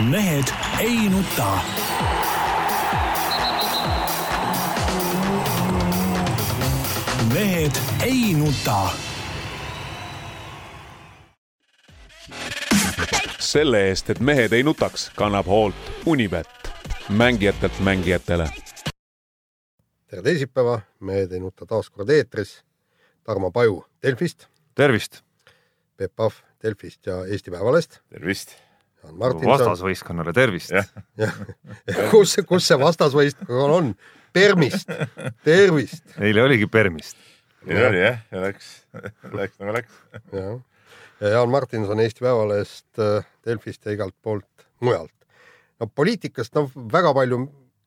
mehed ei nuta. mehed ei nuta. selle eest, et mehed ei nutaks, kannab hoolt Unibet, mängijatelt mängijatele. tere teisipäeva, Mehed ei nuta taas kord eetris. Tarmo Paju Delfist, tervist, Peep Pahv Delfist ja Eesti Päevalehest. tervist. Martinson. vastasvõistkonnale tervist. Kus, kus see vastasvõistkond on? Permist, tervist. eile oligi Permist. nii oli jah, ja läks, läks nagu läks. jah, ja Jaan Martinson Eesti Päevalehest, Delfist ja igalt poolt mujalt. no poliitikast noh, väga palju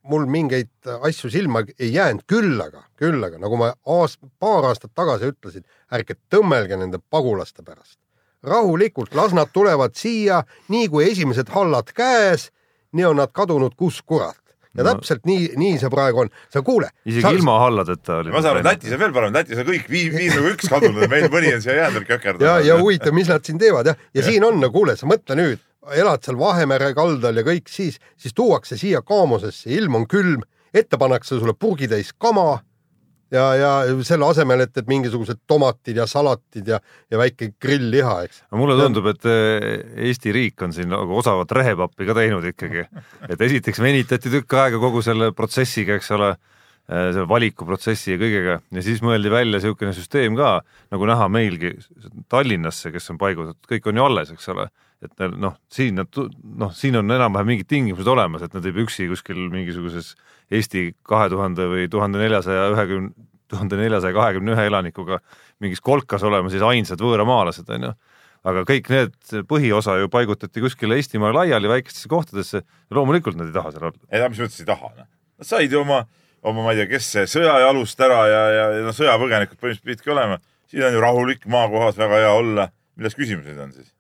mul mingeid asju silma ei jäänud, küll aga, küll aga nagu ma aast-, paar aastat tagasi ütlesin, ärge tõmmelge nende pagulaste pärast. rahulikult, las nad tulevad siia, nii kui esimesed hallad käes, nii on nad kadunud, kus kurat. ja No. täpselt nii, nii see praegu on. sa kuule. isegi ilma halladeta oli. ma saan aru, et Lätis on veel parem, Lätis on kõik viis, viis nagu üks kadunud, meil mõni on siia jäänud veel ja, kökerdama. ja huvitav, mis nad siin teevad jah, ja siin on, no kuule, sa mõtle nüüd, elad seal Vahemere kaldal ja kõik siis, siis tuuakse siia Kaamosesse, ilm on külm, ette pannakse sulle purgitäis kama ja, ja selle asemel, et, et mingisugused tomatid ja salatid ja, ja väike grill-liha, eks. mulle tundub, et eh, Eesti riik on siin nagu osavat rehepappi ka teinud ikkagi, et esiteks venitati tükk aega kogu selle protsessiga, eks ole, selle valikuprotsessi ja kõigega. Ja siis mõeldi välja niisugune süsteem ka, nagu näha meilgi Tallinnasse, kes on paigutatud, kõik on ju alles, eks ole, et noh, siin nad, noh, siin on enam-vähem mingid tingimused olemas, et nad ei pea üksi kuskil mingisuguses Eesti kahe tuhande või tuhande neljasaja ühekümne, tuhande neljasaja kahekümne ühe elanikuga mingis kolkas olema siis ainsad võõramaalased, on ju aga kõik need põhiosa ju paigutati kuskile Eestimaale laiali väikestesse kohtadesse loomulikult nad ei taha seal olla. ei, mis mõttes ei taha, noh. Nad said ju oma, oma, ma ei tea, kes sõjajalust ära ja, ja, ja noh, sõjapõgenikud põhimõtteliselt pididki olema. siin on ju rahulik maakohas, väga hea olla. milles küsimus nüüd on siis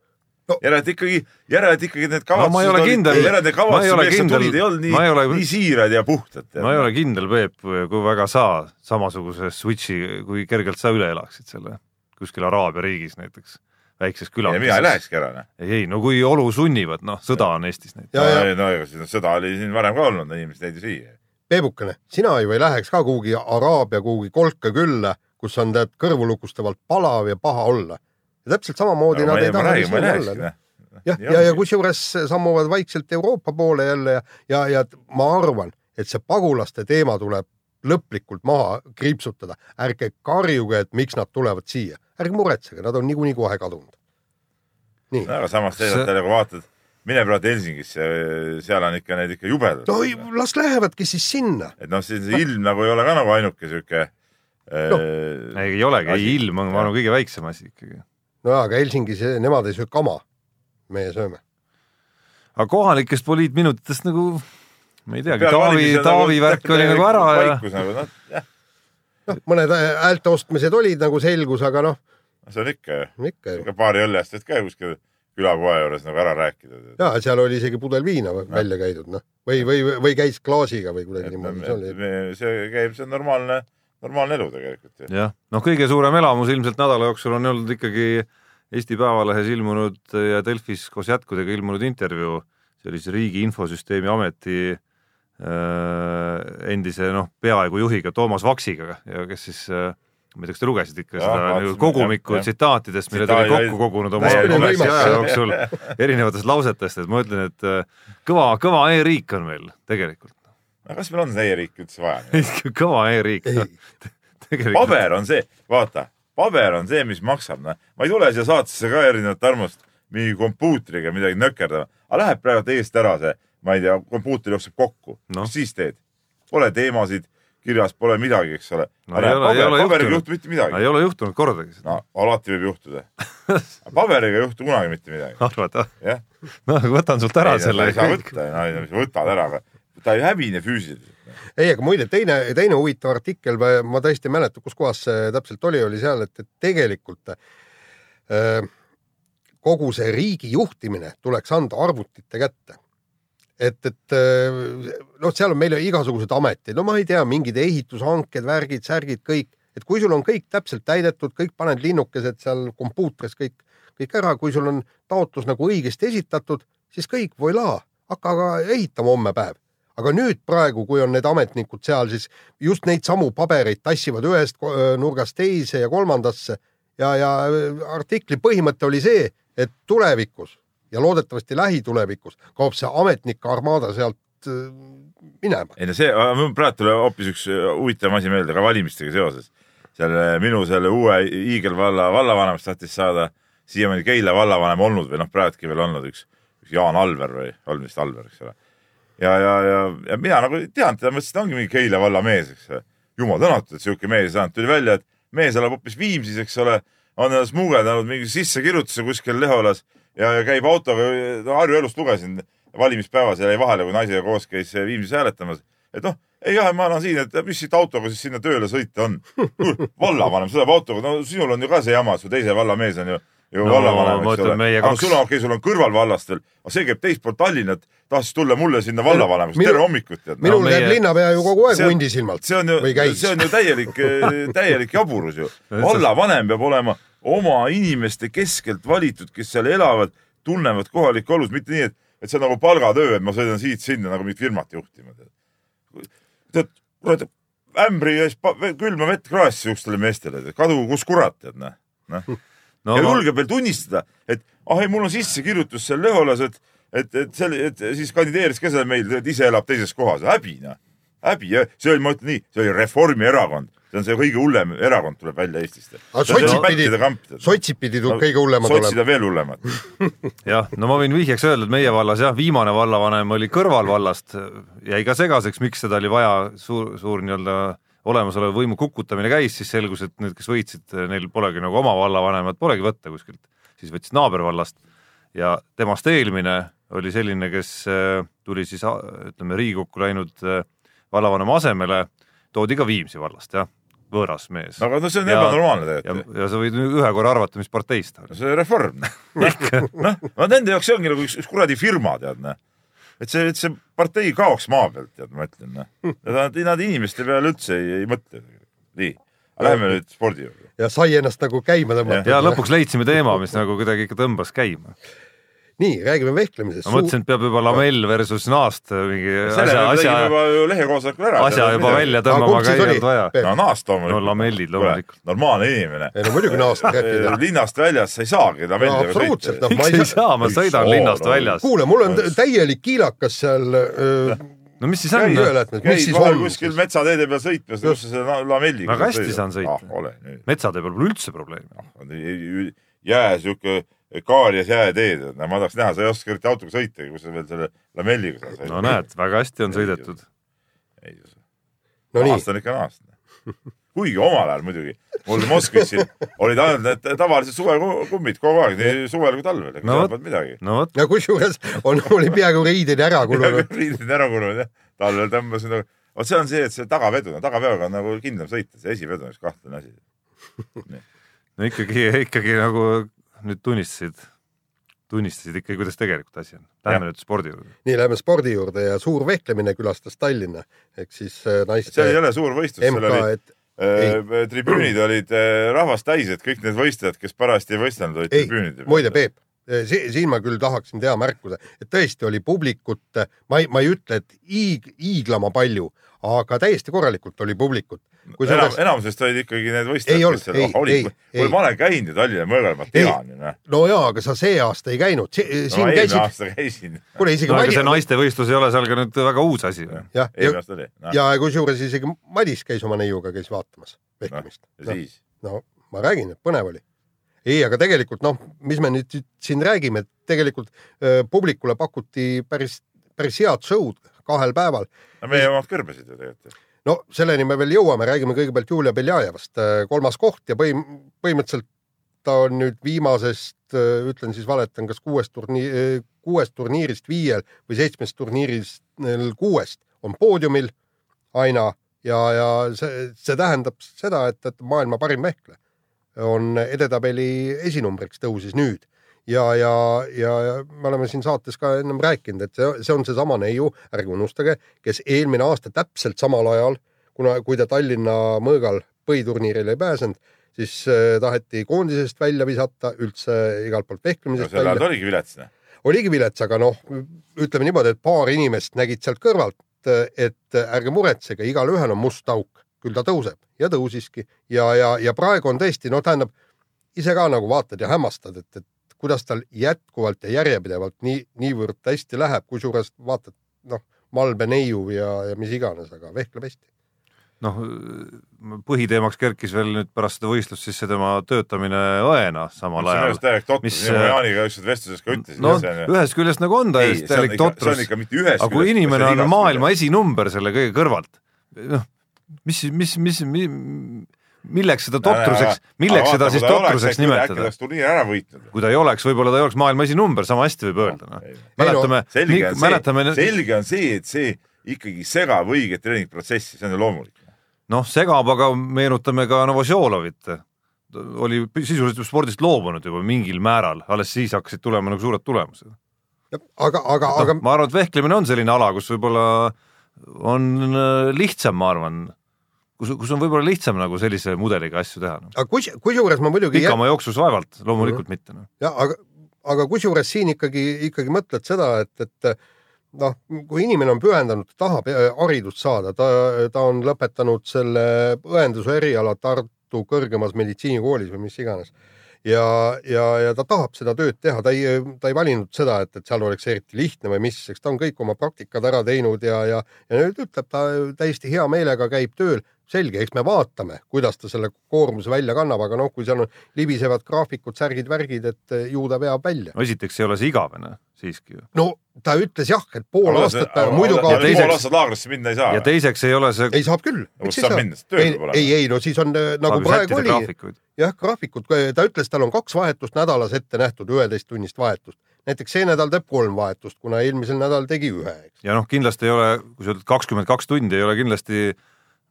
No- no.? järelikult ikkagi, järelikult ikkagi need No ma ei kavatsused ole olid, kindel- järelikult need kavatsused, millest sa tulid, ei olnud nii ole-, nii siirad ja puhtad. ma ei ole kindel, Peep, kui väga sa samasuguse switch'i, kui kergelt sa üle elaksid selle kuskil Araabia riigis näiteks, väikses ja mina ei külakeses. lähekski ära, noh. ei, ei no kui olu sunnivad, noh, sõda on Eestis näiteks. no ega seda sõda oli siin varem ka olnud, inimesed jäid ju siia. Peebukene, sina ju ei läheks ka kuhugi Araabia kuhugi kolka külla, kus on tead kõrvulukustavalt palav ja paha olla. Ja täpselt samamoodi ma nad ei ei, taha ei siin olla. jah, ja, ja kusjuures sammuvad vaikselt Euroopa poole jälle ja, ja, ja ma arvan, et see pagulaste teema tuleb lõplikult maha kriipsutada. ärge karjuge, et miks nad tulevad siia, ärge muretsege, nad on niikuinii kohe kadunud. nii, aga samas teisalt jälle, kui vaatad, mine praegu Helsingisse, seal on ikka need ikka jubedad no ei, las lähevadki siis sinna. et noh, see see ilm nagu ei ole ka nagu ainuke sihuke Noh. äh, ei, ei olegi, ei ilm on, ma arvan, kõige väiksem asi ikkagi. No jaa, aga Helsingis nemad ei söö kama. meie sööme. aga kohalikest poliitminutitest nagu ma ei teagi, Taavi on Taavi nagu värk oli nagu ära ja vaikus nagu noh, noh, mõned häälte ostmised olid nagu selgus, aga noh, see on ikka ju, ikka paari õlle eest võid ka kuskil külapoe juures nagu ära rääkida. ja seal oli isegi pudel viina välja käidud, noh, või, või, või käis klaasiga või kuidagi niimoodi, see käib, see on normaalne, normaalne elu tegelikult ju. jah, noh, kõige suurem elamus ilmselt nädala jooksul on olnud ikkagi Eesti Päevalehes ilmunud ja Delfis koos jätkudega ilmunud intervjuu, see oli siis Riigi Infosüsteemi Ameti äh, endise noh, peaaegu juhiga Toomas Vaksiga ja kes siis äh, ma ei tea, kas te lugesite ikka Jah, seda nagu kogumikku tsitaatidest, mille ta oli kokku kogunud oma võimas. aja jooksul erinevatest lausetest, et ma ütlen, et äh, kõva, kõva e-riik on meil tegelikult. Aga kas meil on see e-riik üldse vaja? kõva e-riik paber on see, vaata, paber on see, mis maksab, noh. ma ei tule siia saatesse ka erinevat Tarmost mingi kompuutriga midagi nökerdama, aga läheb praegu eest ära see, ma ei tea, kompuuter jookseb kokku no.. mis siis teed? Pole teemasid kirjas, pole midagi, eks ole No no,. ei ole- ei paberiga ei juhtu mitte midagi ei ole juhtunud kordagi seda, no alati võib juhtuda. paberiga ei juhtu kunagi mitte midagi, arvad jah? jah. noh, võtan sult ära ei, selle ei saa võtta, no sa võtad ära, aga ta ei hävine füüsiliselt. ei, aga muide teine, teine huvitav artikkel, ma tõesti ei mäleta, kus kohas see täpselt oli, oli seal, et, et tegelikult äh, kogu see riigi juhtimine tuleks anda arvutite kätte. et, et äh, noh, seal on meil igasugused ametid, no ma ei tea, mingid ehitushanked, värgid, särgid, kõik, et kui sul on kõik täpselt täidetud, kõik paned linnukesed seal kompuutris kõik, kõik ära, kui sul on taotlus nagu õigesti esitatud, siis kõik, voilaa, hakka aga ehitama homme päev aga nüüd praegu, kui on need ametnikud seal, siis just neid samu pabereid tassivad ühest nurgast teise ja kolmandasse ja, ja artikli põhimõte oli see, et tulevikus ja loodetavasti lähitulevikus kaob see ametnike armaada sealt äh, minema. ei no see, mul praegu tuleb hoopis üks äh, huvitav asi meelde ka valimistega seoses. selle minu selle uue hiigelvalla vallavanemast tahtis saada siiamaani Keila vallavanem olnud või noh, praegugi veel olnud üks, üks Jaan Alver või on vist Alver, eks ole. Ja, ja, ja, ja mina nagu teadnud teda, mõtlesin, et ta ongi mingi Keila valla mees, eks jumal tänatud, et sihuke mees on, tuli välja, et mees elab hoopis Viimsis, eks ole, on ennast smugeldanud mingi sissekirjutuse kuskil Leholas ja, ja käib autoga, Harju Elust lugesin valimispäevas jäi vahele, kui naisega koos käis Viimsis hääletamas, et noh, ei jah, ma elan siin, et mis siit autoga siis sinna tööle sõita on. vallavanem sõidab autoga, no sinul on ju ka see jama, su teise valla mees on ju, ju No, vallavanem, eks ole. aga kaks- sul on, okei okay,, sul on kõrval vallast veel, aga see käib teist poolt Tallinnat, tahtis tulla mulle sinna vallavanemaks, Minu- tere hommikut tead. minul meie- käib linnapea ju kogu aeg See on- hundi silmalt see on ju, see on ju täielik, täielik jaburus ju. vallavanem peab olema oma inimeste keskelt valitud, kes seal elavad, tunnevad kohalikku olus, mitte nii, et, et see on nagu palgatöö, et ma sõidan siit-sinna nagu mingit firmat juhtima. tead, kurat, ämbri ees külma vett kraas siukestele meestele, kadugu kus kurat, tead noh, noh no ja julgeb veel tunnistada, et ah ei, mul on sissekirjutus seal Leholas, et, et, et seal, et siis kandideeris ka seal meil, et ise elab teises kohas, häbi noh, häbi ja see oli, ma ütlen nii, see oli Reformierakond, see on see kõige hullem erakond tuleb välja Eestist. Sotsid pidi- sotsid pidi tuleb kõige hullemad sotsid olema. on veel hullemad. jah, no ma võin vihjeks öelda, et meie vallas jah, viimane vallavanem oli kõrvalvallast, jäi ka segaseks, miks seda oli vaja, suur, suur nii-öelda olemasoleva võimu kukutamine käis, siis selgus, et need, kes võitsid, neil polegi nagu oma vallavanemat, polegi võtta kuskilt, siis võtsid naabervallast ja temast eelmine oli selline, kes äh, tuli siis ütleme, Riigikokku läinud äh, vallavanema asemele, toodi ka Viimsi vallast, jah, võõras mees. aga no see on ebanormaalne tegelikult. ja sa võid ühe korra arvata, mis parteist ta oli. see Reform noh, no nende jaoks see ongi nagu üks, üks kuradi firma, tead noh. Et see, et see partei kaoks maa pealt, tead, ma ütlen noh. Nad, nad inimeste peale üldse ei, ei mõtle. nii, lähme nüüd spordi juurde. ja sai ennast nagu käima tõmmata ja. lõpuks leidsime teema, mis nagu kuidagi ikka tõmbas käima. nii, räägime vehklemisest. ma mõtlesin, et peab juba lamell versus naast mingi selle asja, asja, juba ju lehekoosolekul ära. asja juba välja Aga tõmbama siis ei olnud vaja. no naast loomulikult. No lamellid loomulikult. normaalne inimene. ei no muidugi naast rääkida. linnast väljas sa ei saagi lamelliga absoluutselt, noh, ma miks ei saa. ma sõidan linnast no. väljas. kuule, mul on tä- täielik kiilakas seal öö, no mis siis on mis siis on. kuskil metsateede peal sõitmas, kus sa selle lamelliga Väga hästi saan sõita. ah,. metsade peal pole üldse probleemi. jää sihuke kaarjas jääteed, no ma tahaks näha, sa ei oska eriti autoga sõitagi, kus sa veel selle lamelliga saad sõita. no näed, väga hästi on sõidetud. no nii, naast on ikka naast. kuigi omal ajal muidugi, mul Moskvis siin olid ainult need tavalised suvekummid kogu aeg, nii suvel kui talvel, ega No seal polnud midagi. no vot, ja kusjuures on, oli peaaegu riided ära kulunud. riidid ära kulunud jah, talvel tõmbasin nagu, vot see on see, et see tagavedu, tagaveoga on nagu kindlam sõita, see esivedu on üks kahtlane asi. no ikkagi, ikkagi nagu nüüd tunnistasid, tunnistasid ikkagi, kuidas tegelikult asi on. Lähme nüüd spordi juurde. nii, läheme spordi juurde ja suur vehklemine külastas Tallinna ehk siis äh, naiste seal ei ole suur võistlus, seal MK, oli et äh, tribüünid olid äh, rahvast täis, et kõik need võistlejad, kes parajasti ei võistelnud, olid ei tribüünide, muide, Peep, siin ma küll tahaksin teha märkuse, et tõesti oli publikut, ma ei, ma ei ütle, et hiig-, hiiglama palju, aga täiesti korralikult oli publikut. Kui sa enam, oleks, enamusest olid ikkagi need Ei võistlejad, olnud, kes seal ei, olid ei,. kuule, ei. ma olen käinud ju Tallinna mõõgal, ma tean ju noh. no jaa, aga sa see aasta ei käinud, no siin ma eelmine käisid, aasta käisin. kuule isegi no aga Madis see, naistevõistlus ei ole seal ka nüüd väga uus asi. jah, ja, oli. noh, ja kusjuures isegi Madis käis oma neiuga, käis vaatamas vehklemist ja siis. no ma räägin, et põnev oli. ei, aga tegelikult noh, mis me nüüd siin räägime, et tegelikult öö, publikule pakuti päris, päris head show'd kahel päeval. no meie omad kõrbesid ju tegelikult. No selleni me veel jõuame, räägime kõigepealt Julia Beljajevast, kolmas koht ja põhim-, põhimõtteliselt ta on nüüd viimasest, ütlen siis valetan, kas kuuest turniir, kuuest turniirist viiel või seitsmest turniirist kuuest on poodiumil aina ja, ja see, see tähendab seda, et, et maailma parim vehkleja on edetabeli esinumbriks tõusis nüüd ja, ja, ja me oleme siin saates ka ennem rääkinud, et see, see on seesama neiu, ärge unustage, kes eelmine aasta täpselt samal ajal, kuna, kui ta Tallinna mõõgal põhiturniirile ei pääsenud, siis äh, taheti koondisest välja visata, üldse igalt poolt no vehklemisest sel ajal ta oligi vilets. oligi vilets, aga noh, ütleme niimoodi, et paar inimest nägid sealt kõrvalt, et ärge muretsege, igalühel on must auk, küll ta tõuseb ja tõusiski. Ja, ja, ja praegu on tõesti, no tähendab ise ka nagu vaatad ja hämmastad, et, et kuidas tal jätkuvalt ja järjepidevalt nii, niivõrd hästi läheb, kusjuures vaatad noh, Malbe neiu ja, ja mis iganes, aga vehkleb hästi. noh, põhiteemaks kerkis veel nüüd pärast seda võistlust siis see tema töötamine õena samal see on ajal just. täielik totrus, mis, nii nagu äh, Jaaniga ükskord vestluses ka ütlesin. no ühest küljest nagu on see on täielik see on totrus, aga kui inimene on maailma esinumber selle kõige kõrvalt, noh, mis, mis, mis, mis, milleks seda totruseks, milleks seda siis totruseks nimetada? turniiri ära võitnud. kui ta ei oleks, võib-olla ta ei oleks maailma esinumber, sama hästi võib öelda, noh. Ei mäletame, selge on see mäletame,, selge on see, et see ikkagi segab õiget treeningprotsessi, see on ju loomulik. noh, segab, aga meenutame ka Novosjolovit. oli sisuliselt spordist loobunud juba mingil määral, alles siis hakkasid tulema nagu suured tulemused. aga, aga, aga no, ma arvan, et vehklemine on selline ala, kus võib-olla on äh, lihtsam, ma arvan, kus, kus on võib-olla lihtsam nagu sellise mudeliga asju teha no.. aga kus, kusjuures ma muidugi jä- pikama jooksus vaevalt, loomulikult mitte no.. ja aga, aga kusjuures siin ikkagi, ikkagi mõtled seda, et, et noh, kui inimene on pühendunud, tahab eh, haridust saada, ta, ta on lõpetanud selle õenduse eriala Tartu kõrgemas meditsiinikoolis või mis iganes ja, ja, ja ta tahab seda tööd teha, ta ei, ta ei valinud seda, et, et seal oleks eriti lihtne või mis, eks ta on kõik oma praktikad ära teinud ja, ja, ja nüüd ütleb ta täiesti hea meelega käib tööl. Selge, eks me vaatame, kuidas ta selle koormuse välja kannab, aga noh, kui seal on libisevad graafikud, särgid, värgid, et ju ta veab välja. no esiteks ei ole see igavene siiski ju. no ta ütles jah, et pool aastat päeva, muidu kaotab, teiseks- pool aastat laagrisse minna ei saa ja. teiseks ei ole see, ei saab küll. kus saab minna, tööl ei peab, olema. ei, ei no siis on eh, nagu saab praegu oli, jah, graafikud, ta ütles, tal on kaks vahetust nädalas ette nähtud, üheteist tunnist vahetust. näiteks see nädal teeb kolm vahetust, kuna eelmisel nädalal tegi ühe, eks. ja noh, kindlasti ei ole, kui sa ütled kakskümmend kaks tundi, ei ole kindlasti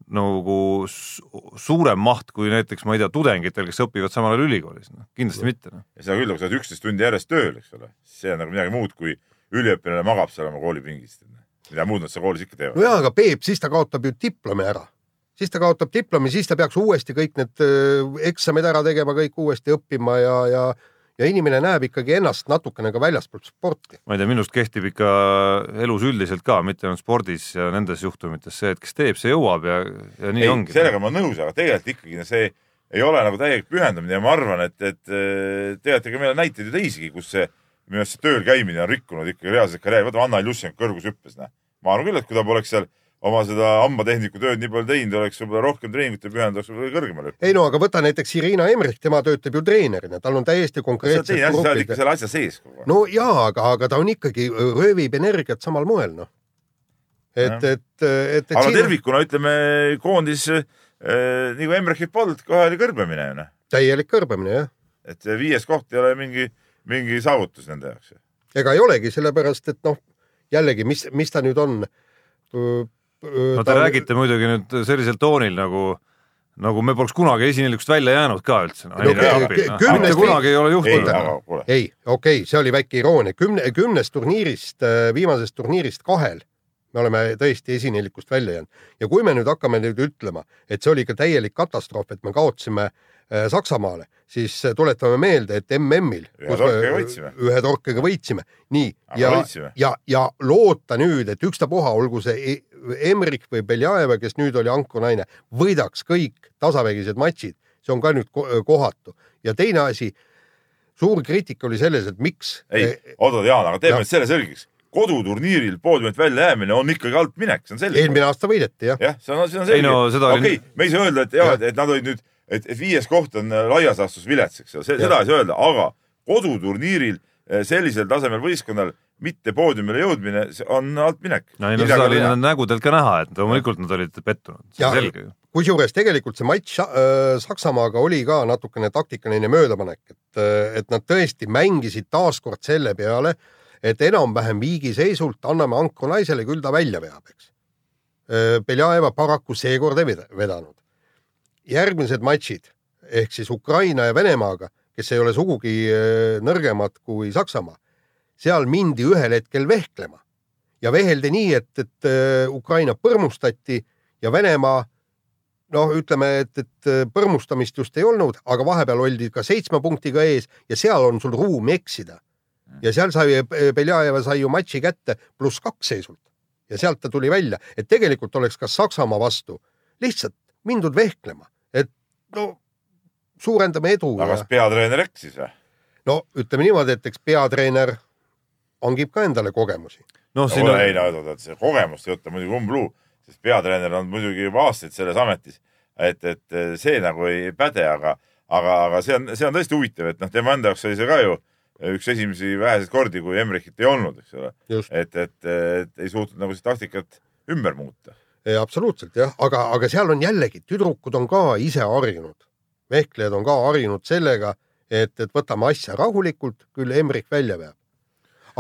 nagu su- suurem maht kui näiteks, ma ei tea, tudengitel, kes õpivad samal ajal ülikoolis no., kindlasti mitte no.. ja seda küll, kui sa oled üksteist tundi järjest tööl, eks ole, see on nagu midagi muud, kui üliõpilane magab seal oma koolipingist. mida muud nad seal koolis ikka no teevad. jaa, aga Peep, siis ta kaotab ju diplomi ära. siis ta kaotab diplomi, siis ta peaks uuesti kõik need öö, eksamid ära tegema, kõik uuesti õppima ja, ja, ja inimene näeb ikkagi ennast natukene ka väljaspool sporti. ma ei tea, minust kehtib ikka elus üldiselt ka, mitte ainult spordis ja nendes juhtumites see, et kes teeb, see jõuab ja, ja nii ei, ongi. sellega ma olen nõus, aga tegelikult ikkagi see ei ole nagu täielik pühendumine ja ma arvan, et, et eh, tegelikult ega meil on näiteid ju teisigi, kus see minu arust see tööl käimine on rikkunud ikkagi reaalselt karjääri, vaata Anna Iljušenko kõrgushüppes, noh. ma arvan küll, et kui ta poleks seal oma seda hambatehniku tööd nii palju teinud, oleks võib-olla rohkem treeningute pühendunud, oleks võib-olla kõrgemale hüpanud. ei no aga võta näiteks Irina Emrich, tema töötab ju treenerina, tal on täiesti konkreetsed teine asi, sa oled ikka. selle asja sees kogu aeg. no jaa, aga, aga ta on ikkagi, röövib energiat samal moel, noh. et, et, et, et aga siin tervikuna ütleme koondis äh, nii kui Emmerchit polnud, kohe oli kõrbemine ju noh. täielik kõrbemine, jah. et see viies koht ei ole mingi, mingi saavutus nende jaoks. ega ei olegi, sellepärast et noh, jällegi, mis, mis ta nüüd on? No te räägite muidugi nüüd sellisel toonil nagu, nagu me poleks kunagi esinelikust välja jäänud ka üldse no,. No kü- kümnest kunagi ei ole ei, juhtunud. kuule, ei, okei okay,, see oli väike iroonia, kümne, kümnest turniirist, viimasest turniirist kahel me oleme tõesti esinelikust välja jäänud ja kui me nüüd hakkame nüüd ütlema, et see oli ikka täielik katastroof, et me kaotasime äh, Saksamaale, siis äh, tuletame meelde, et MM-il Ühe torkega võitsime. ühe torkega võitsime, nii ja ja, ja loota nüüd, et ükstapuha, olgu see E- Emrik või Beljajeva, kes nüüd oli ankrinaine, võidaks kõik tasavägised matšid, see on ka nüüd ko- kohatu ja teine asi, suur kriitika oli selles, et miks ei, oota Jaan, aga teeme nüüd selle selgeks. koduturniiril poodiumilt välja jäämine on ikkagi altminek, see on selge. eelmine aasta võideti jah. jah, see on, see on selge. no seda oli- okei okay,, me ei saa öelda, et jah Jah., et nad olid nüüd, et, et viies koht on äh, laias laastus vilets, eks ju, seda ei saa öelda, aga koduturniiril äh, sellisel tasemel võistkonnal mitte poodiumile jõudmine, see on altminek. no ei no seda oli nende nägudelt ka näha, et loomulikult nad olid pettunud, see Ja- on selge ju. kusjuures tegelikult see matš äh, Saksamaaga oli ka natukene taktikaline möödapanek, et, et nad tõesti mängisid taaskord selle peale, et enam-vähem viigiseisult anname ankru naisele, küll ta välja veab, eks. Beljajeva paraku seekord ei veda- vedanud. järgmised matšid ehk siis Ukraina ja Venemaaga, kes ei ole sugugi äh, nõrgemad kui Saksamaa, seal mindi ühel hetkel vehklema ja veheldi nii, et, et äh, Ukraina põrmustati ja Venemaa noh, ütleme, et, et põrmustamist just ei olnud, aga vahepeal oldi ka seitsme punktiga ees ja seal on sul ruumi eksida. ja seal sai Beljajeva sai ju matši kätte pluss kaks seisult ja sealt ta tuli välja, et tegelikult oleks ka Saksamaa vastu lihtsalt mindud vehklema, et no suurendame edu. aga kas peatreener eksis või? no ütleme niimoodi, et eks peatreener hangib ka endale kogemusi. no siin on. ei no oota, see kogemuste jutt on muidugi umbluu, sest peatreener on muidugi juba aastaid selles ametis, et, et see nagu ei päde, aga, aga, aga see on, see on tõesti huvitav, et noh, tema enda jaoks oli see ka ju üks esimesi väheseid kordi, kui Emrichit ei olnud, eks ole. et, et, et ei suutnud nagu seda taktikat ümber muuta. absoluutselt jah, aga, aga seal on jällegi, tüdrukud on ka ise harjunud, vehklejad on ka harjunud sellega, et, et võtame asja rahulikult, küll Emrich välja veab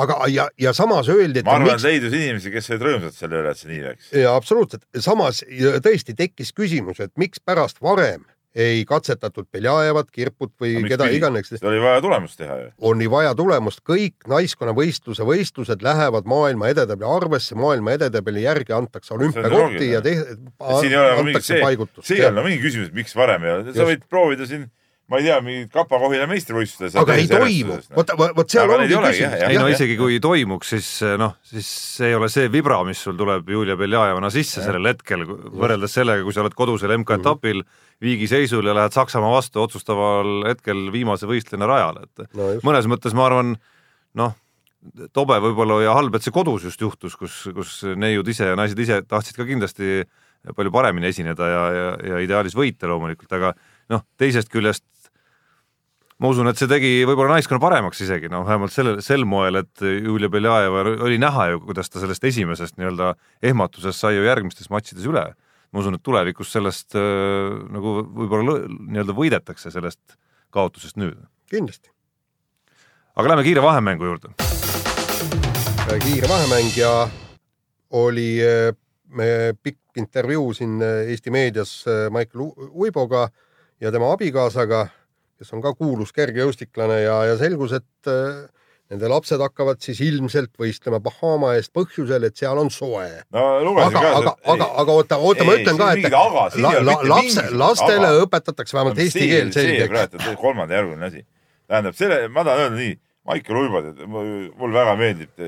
aga, ja, ja samas öeldi, ma arvan miks..., et leidus inimesi, kes olid rõõmsad selle üle, et see nii läks. ja absoluutselt, samas tõesti tekkis küsimus, et miks pärast varem ei katsetatud Beljajevat, Kirput või keda pidi? iganes. oli vaja tulemust teha ju. oli vaja tulemust, kõik naiskonnavõistluse võistlused lähevad maailma edetabeli arvesse, maailma edetabeli järgi antakse olümpiakohti ja te-. siin ei ole nagu mingi see, see ei ole mingi küsimus, miks varem ei ole, sa võid proovida siin ma ei tea, mingid Kapa-Kohila meistrivõistlustes. aga ei toimu, vot, vot seal ongi küsimus. ei no isegi kui toimuks, siis noh, siis see ei ole see vibra, mis sul tuleb Julia Beljajevana sisse ja. sellel hetkel, võrreldes sellega, kui sa oled kodusel MK-etapil -hmm. viigiseisul ja lähed Saksamaa vastu otsustaval hetkel viimase võistlejana rajale, et no, just. mõnes mõttes ma arvan, noh, tobe võib-olla ja halb, et see kodus just juhtus, kus, kus neiud ise ja naised ise tahtsid ka kindlasti palju paremini esineda ja, ja, ja ideaalis võita loomulikult, aga noh, teisest küljest ma usun, et see tegi võib-olla naiskonna paremaks isegi, noh, vähemalt sellel, sel moel, et Julia Beljajeva oli näha ju, kuidas ta sellest esimesest nii-öelda ehmatusest sai ju järgmistes matšides üle. ma usun, et tulevikus sellest äh, nagu võib-olla nii-öelda võidetakse sellest kaotusest nüüd. kindlasti. aga lähme kiire vahemängu juurde. kiire vahemäng ja oli äh, pikk intervjuu siin äh, Eesti meedias äh, Maicel Uiboga ja tema abikaasaga kes on ka kuulus kergejõustiklane ja, ja selgus, et äh, nende lapsed hakkavad siis ilmselt võistlema Bahama eest põhjusel, et seal on soe. no lugesin aga, ka. aga, aga, aga oota, oota, ma ütlen ka, et la, la, lapse, lastele aga. õpetatakse vähemalt eesti keel selgeks. kolmandajärguline asi. tähendab, selle, ma tahan öelda nii, Maicel Uibo, mul väga meeldib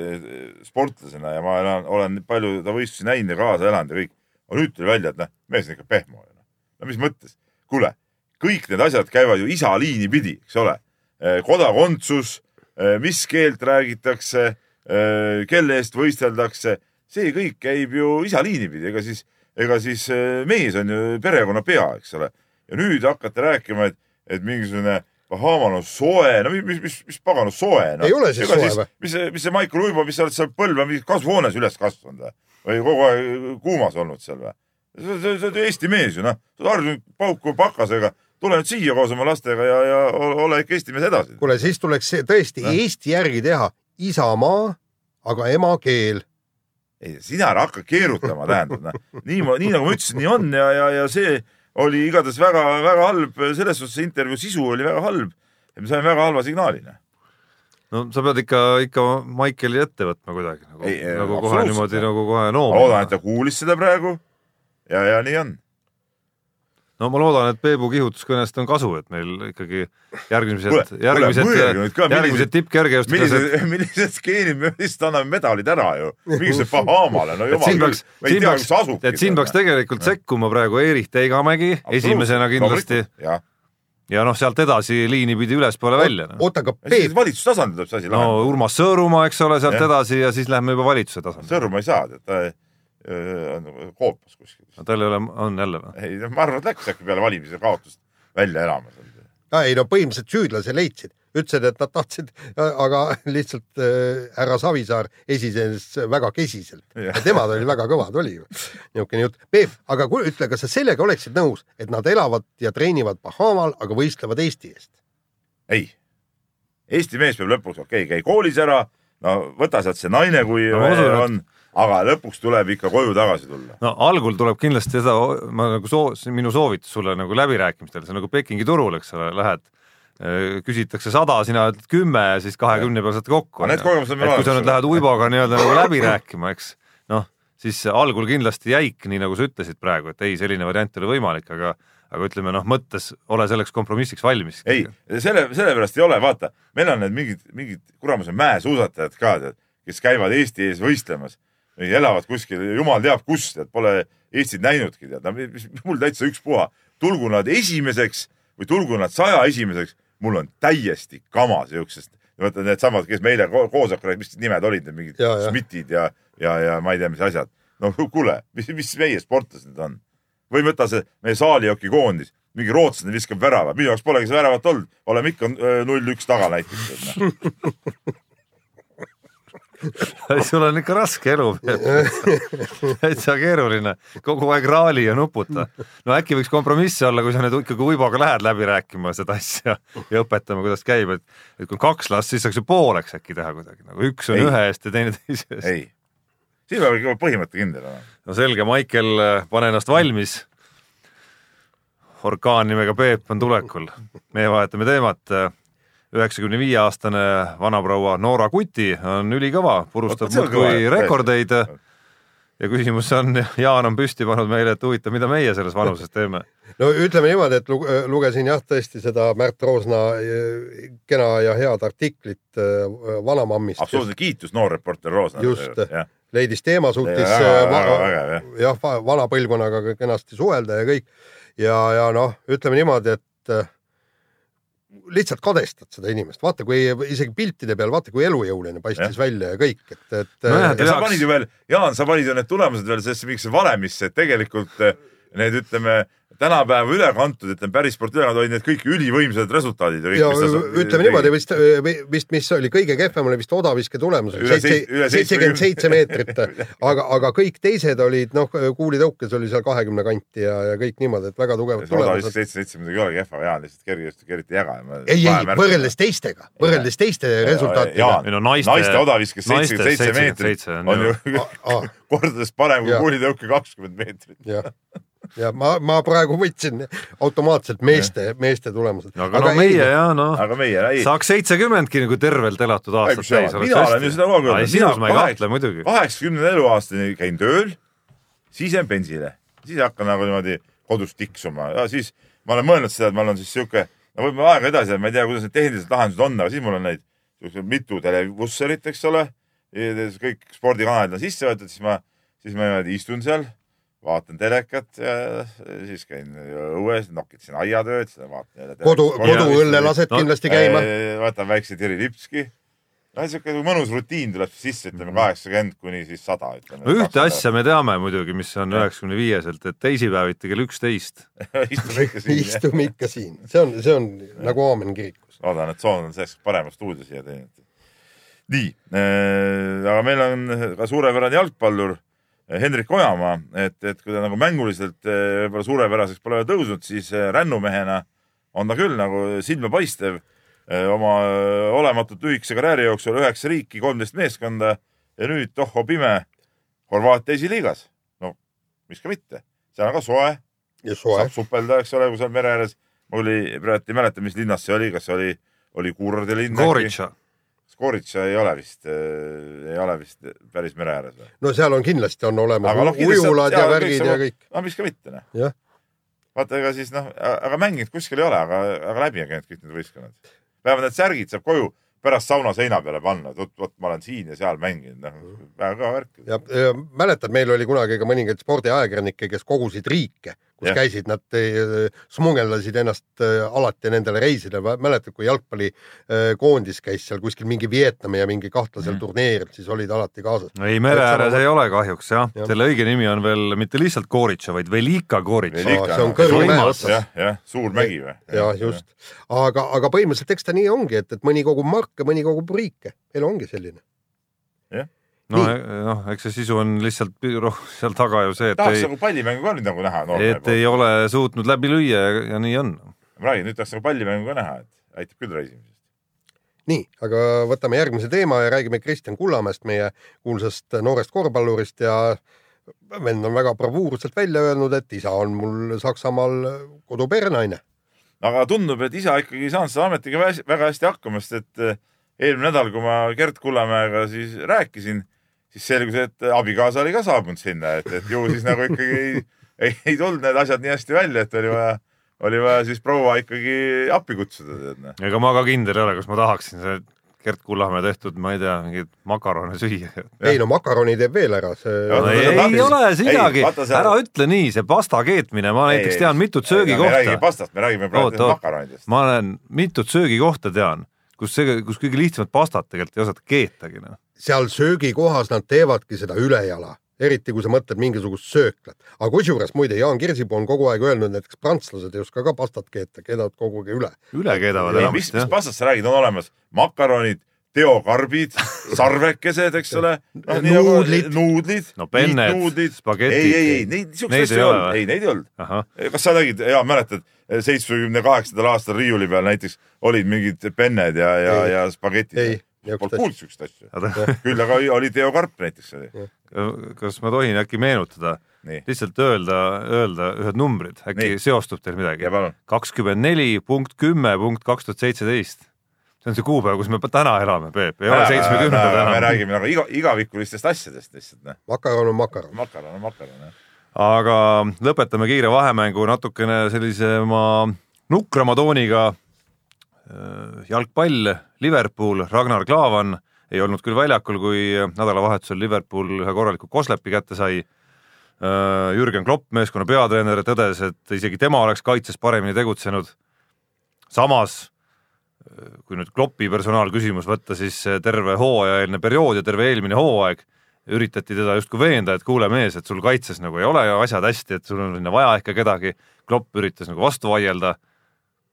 sportlasena ja ma olen, olen palju ta võistlusi näinud ja kaasa elanud ja kõik. aga nüüd tuli välja, et noh, mees on ikka pehmo. no mis mõttes? kuule kõik need asjad käivad ju isa liini pidi, eks ole. Eh, kodakondsus, eh, mis keelt räägitakse, eh, kelle eest võisteldakse, see kõik käib ju isa liini pidi, ega siis, ega siis mees on ju perekonna pea, eks ole. ja nüüd hakkate rääkima, et, et mingisugune Bahamal on soe, no mis, mis, mis, mis pagana soe no.. ei ole siis soe või? mis mis see Maicel Uibo, mis sa oled seal Põlva kasvuhoones üles kasvanud või? või kogu aeg kuumas olnud seal või? sa oled Eesti mees ju noh, sa oled harjunud pauku pakasega tule nüüd siia koos oma lastega ja, ja ole ikka Eesti mees edasi. kuule, siis tuleks tõesti no. Eesti järgi teha isamaa, aga emakeel. ei, sina ära hakka keerutama, tähendab, noh. nii, nii nagu ma ütlesin, nii on ja, ja, ja see oli igatahes väga-väga halb, selles suhtes intervjuu sisu oli väga halb ja me saime väga halva signaali. noh no sa pead ikka, ikka Maikeli ette võtma kuidagi nagu, ei, nagu kohe niimoodi nagu kohe noomima. ma loodan, et ta kuulis seda praegu ja, ja nii on no ma loodan, et Peebu kihutuskõnest on kasu, et meil ikkagi järgmised, järgmised, järgmised tippkergejõustiklased. millised, millised skeenid, me lihtsalt anname medalid ära ju, mingisugusele Bahamale, no jumal küll, me ei tea, kus asub. et siin peaks tegelikult sekkuma praegu Erich Teigamägi esimesena kindlasti ja, noh, sealt edasi liini pidi ülespoole välja no.. oota, aga Peep. valitsustasandil tuleb see asi lahendada. no Urmas Sõõrumaa, eks ole, sealt ja. edasi ja siis lähme juba valitsuse tasandile. Sõõrumaa ei saa, ta on koopas kuskil. no tal ei ole, on jälle või? ei, ma arvan, et läks äkki peale valimisi kaotust välja elama. ei no põhimõtteliselt süüdlase leidsid, ütlesid, et nad tahtsid, aga lihtsalt äh, härra Savisaar esines väga kesiselt ja, ja temad oli väga kõvad, oli ju. niisugune jutt. Peep, aga kuule, ütle, kas sa sellega oleksid nõus, et nad elavad ja treenivad Bahamal, aga võistlevad Eesti eest? ei. Eesti mees peab lõpuks, okei okay,, käi koolis ära, no võta sealt see naine, kui no, on et aga lõpuks tuleb ikka koju tagasi tulla. no algul tuleb kindlasti seda, ma nagu soo-, minu soovitus sulle nagu läbirääkimistel, see on nagu Pekingi turul, eks ole, lähed äh, küsitakse sada, sina ütled kümme ja siis kahekümne peale saate kokku. Olemas. kui sa nüüd lähed Uiboga nii-öelda nagu läbi rääkima, eks, noh, siis algul kindlasti jäik, nii nagu sa ütlesid praegu, et ei, selline variant ei ole võimalik, aga aga ütleme noh, mõttes ole selleks kompromissiks valmis. ei, selle, sellepärast ei ole, vaata, meil on need mingid, mingid kuramuse mäesuusatajad ka, kes käivad Eesti ees võistlemas või elavad kuskil, jumal teab kus, tead, pole Eestit näinudki, tead, mul täitsa ükspuha, tulgu nad esimeseks või tulgu nad saja esimeseks, mul on täiesti kama siuksest. vaata needsamad, kes meile koosolekul rääkisid, mis nimed olid, need mingid Ja, ja. Schmidtid ja, ja, ja ma ei tea, mis asjad. no kuule, mis, mis meie sportlased need on? või võta see meie saalijoki koondis, mingi rootslane viskab värava, minu jaoks polegi seda väravat olnud, oleme ikka äh, null-üks taga näiteks. sul on ikka raske elu, täitsa keeruline, kogu aeg raali ja nuputa. no äkki võiks kompromiss olla, kui sa nüüd ikkagi Uiboga lähed läbi rääkima seda asja ja õpetama, kuidas käib, et, et kui on kaks last, siis saaks ju pooleks äkki teha kuidagi, nagu üks on Ei. ühe eest ja teine teise eest. ei, siin peab ikka põhimõte kindel olema. no selge, Maicel, pane ennast valmis. orkaan nimega Peep on tulekul. meie vahetame teemat. Üheksakümne viie aastane vanaproua Noora Kuti on ülikõva, purustab muudkui rekordeid. ja küsimus on, Jaan on püsti pannud meile, et huvitav, mida meie selles vanuses teeme. no ütleme niimoodi, et lu- lugesin jah, tõesti seda Märt Roosna eh, kena ja head artiklit eh, vanamammist. absoluutne kiitus, noor reporter Roosna. Just. leidis teema, suutis Ja väga, eh, jah. jah, va- vana põlvkonnaga kenasti suhelda ja kõik. ja, ja noh, ütleme niimoodi, et lihtsalt kadestad seda inimest, vaata, kui isegi piltide peal, vaata, kui elujõuline paistis Jah. välja ja kõik, et, et ja sa panid ju veel, Jaan, sa panid ju need tulemused veel sellesse mingisse valemisse, et tegelikult need ütleme tänapäeva üle kantud, ütleme päris sport üle kantud olid need kõik ülivõimsad resultaadid ja kõik, ja mis ta ütleme niimoodi vist, vist, mis oli kõige kehvem, oli vist odaviske tulemus, seitsekümmend seitse meetrit, aga, aga kõik teised olid noh, kuulitõukes oli seal kahekümne kanti ja, ja kõik niimoodi, et väga tugevad odavisk tulemused. seitse, seitse muidugi ei olegi kehva, Jaan lihtsalt kergejõustik eriti ei jaga. ei, ei võrreldes teistega, võrreldes teiste resultaatidega. Ei no naiste- naiste odaviskes seitsekümmend seitse meetrit 77 on ju kordades parem kui kuulitõuke kakskümmend meetrit. Ja ma, ma praegu võtsin automaatselt meeste, meeste tulemused. aga, aga no meie ja noh, aga meie, ei, saaks seitsekümmendki nagu tervelt elatud Ei, aastat täis. mina olen ju seda kogu aeg öelnud. Mina ma ei kaheksa- kaheksakümnenda eluaastani käin tööl, siis jään pensile, siis hakkan nagu niimoodi kodus tiksuma ja siis ma olen mõelnud seda, et ma olen siis sihuke, no võib-olla aega edasi, ma ei tea, kuidas need tehnilised lahendused on, aga siis mul on neid mitu televusserit, eks ole. kõik spordikanalid on sisse võetud, siis ma, siis ma niimoodi istun seal, vaatan telekat ja siis käin õues, nokitsen aiatööd, siis vaatan jälle. kodu, koduõlle lased No, kindlasti käima. võtan väikse Terri Lipski. no siuke mõnus rutiin tuleb sisse, ütleme kaheksakümmend kuni siis sada, ütleme. no ühte asja me teame muidugi, mis on üheksakümne viieselt, et teisipäeviti kell üksteist. istume ikka siin. istume ikka siin, see on, see on nagu aamen kirikus. loodan, et Soon on selleks parema stuudio siia teinud. nii äh,, aga meil on ka suurepärane jalgpallur Hendrik Ojamaa, et, et kui ta nagu mänguliselt äh, võib-olla suurepäraseks pole veel tõusnud, siis äh, rännumehena on ta küll nagu silmapaistev äh, oma olematult lühikese karjääri jooksul üheksa riiki, kolmteist meeskonda ja nüüd tohho pime Horvaatia esiliigas. no miks ka mitte, seal on ka soe, ja soe saab supelda, eks ole, kui seal mere ääres. ei, praegu ei mäleta, mis linnas see oli, kas see oli, oli Kuurordi linn? Goritša. Skoritša ei ole vist ei ole vist päris mere ääres või? no seal on kindlasti on olemas Aga noh, ujulad ja värgid ja kõik. no miks ka mitte, noh. vaata, ega siis noh, aga mänginud kuskil ei ole, aga, aga läbi on käinud kõik need võistkonnad. vähemalt need särgid saab koju pärast sauna seina peale panna, et vot, vot ma olen siin ja seal mänginud, noh, väga kõva värk. ja mäletad, meil oli kunagi ka mõningaid spordiajakirjanikke, kes kogusid riike, kus Jah. ja. käisid, nad eh, smugeldasid ennast eh, alati nendele reisidele. mäletad, kui jalgpallikoondis käis seal kuskil mingi Vietnami ja mingi kahtlasel mm. turniiril, siis olid alati kaasas. ei, mere ääres ei ole kahjuks jah Jah. ja. selle õige nimi on veel mitte lihtsalt Goritša, vaid Velika. Velika, see on otsas. jah, jah, suur mägi või? ja just, aga, aga põhimõtteliselt eks ta nii ongi, et, et mõni kogub marke, mõni kogub riike, elu ongi selline. No, Nii. noh, eks see sisu on lihtsalt seal taga ju see, et tahaks nagu pallimängu ka nüüd nagu näha et ei ole suutnud läbi lüüa ja, ja nii on. ma räägin, nüüd tahaks nagu pallimängu ka näha, et aitab küll reisimisest. nii, aga võtame järgmise teema ja räägime Kristjan Kullamäest, meie kuulsast noorest korvpallurist ja vend on väga bravuurselt välja öelnud, et isa on mul Saksamaal koduperenaine. aga tundub, et isa ikkagi ei saanud selle ametiga vä- väga hästi hakkama, sest et eh, eelmine nädal, kui ma Gerd Kullamäega siis rääkisin, siis selgus, et abikaasa oli ka saabunud sinna, et, et ju siis nagu ikkagi ei, ei, ei tulnud need asjad nii hästi välja, et oli vaja, oli vaja siis proua ikkagi appi kutsuda, noh. ega ma ka kindel ei ole, kas ma tahaksin see Gert Kullamäe tehtud, ma ei tea, mingeid makarone süüa. ei no makaroni teeb veel ära, see no ei, ei tarvis. ole Ei,, seal- ära ütle nii, see pasta keetmine, ma näiteks tean mitut me ei räägi söögikohta, pastast, me räägime praegu Oot, oot. makaronidest. ma olen mitut söögikohta tean, kus see, kus kõige lihtsamat pastat tegelikult ei osata keetagi, noh. Seal söögikohas nad teevadki seda ülejala, eriti kui sa mõtled mingisugust sööklat. aga kusjuures muide, Jaan Kirsipuu on kogu aeg öelnud, näiteks prantslased ei oska ka pastat keeta, keedavad kogu aeg üle. üle keedavad ei, mis, enamasti mis jah. pastast sa räägid, on olemas makaronid, teokarbid, sarvekesed, eks ole. Nuudlid. nuudlid. No penned, spagetid. ei, ei, ei, neid niisuguseid asju ei ei ole olnud, ei neid ei olnud. kas sa nägid, jaa, mäletad, seitsmekümne kaheksandal aastal riiuli peal näiteks olid mingid penned ja, ja, Ei. ja spagetid Ei,. Polnud kuulnud siukest asja. küll aga oli- oli teokarp näiteks kas ma tohin äkki meenutada, lihtsalt öelda, öelda ühed numbrid, äkki Nii. seostub teil midagi kakskümmend neli punkt kümme punkt kaks tuhat seitseteist. see on see kuupäev, kus me täna elame, Peep, ei ole seitsmekümnendad me enam. räägime nagu iga, igavikulistest asjadest lihtsalt, noh. makaron on makaron. makaron on makaron, jah. aga lõpetame kiire vahemängu natukene sellisema nukrama tooniga. jalgpall, Liverpool, Ragnar Klavan ei olnud küll väljakul, kui nädalavahetusel Liverpool ühe korraliku koslepi kätte sai. Jürgen Klopp, meeskonna peatreener, tõdes, et isegi tema oleks kaitses paremini tegutsenud. samas kui nüüd Kloppi personaalküsimus võtta, siis terve hooajaeelne periood ja terve eelmine hooaeg üritati teda justkui veenda, et kuule mees, et sul kaitses nagu ei ole asjad hästi, et sul on sinna vaja ikka kedagi. Klopp üritas nagu vastu vaielda.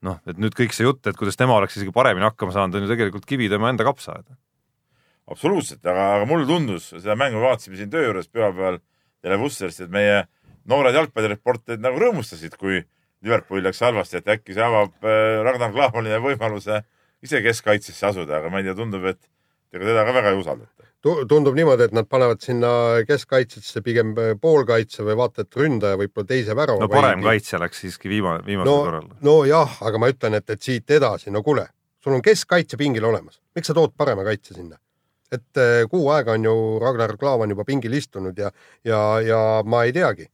noh, et nüüd kõik see jutt, et kuidas tema oleks isegi paremini hakkama saanud, on ju tegelikult kivi tema enda kapsaaeda. absoluutselt, aga, aga mulle tundus, seda mängu vaatasime siin töö juures pühapäeval televusterist, et meie noored jalgpallireporterid nagu rõõmustasid, kui Liverpool läks halvasti, et äkki see avab äh, Ragnar Klavanile võimaluse ise keskkaitsesse asuda, aga ma ei tea, tundub, et ega teda ka väga ei usaldata. tundub niimoodi, et nad panevad sinna keskkaitsesse pigem poolkaitse või vaata, et ründaja võib-olla teise värava. no parem kaitsja läks siiski viimane, viimasel no korral., nojah, aga ma ütlen, et, et siit edasi, no kuule, sul on keskkaitse pingil olemas, miks sa tood parema kaitse sinna? et eh, kuu aega on ju Ragnar Klavan juba pingil istunud ja, ja, ja ma ei teagi.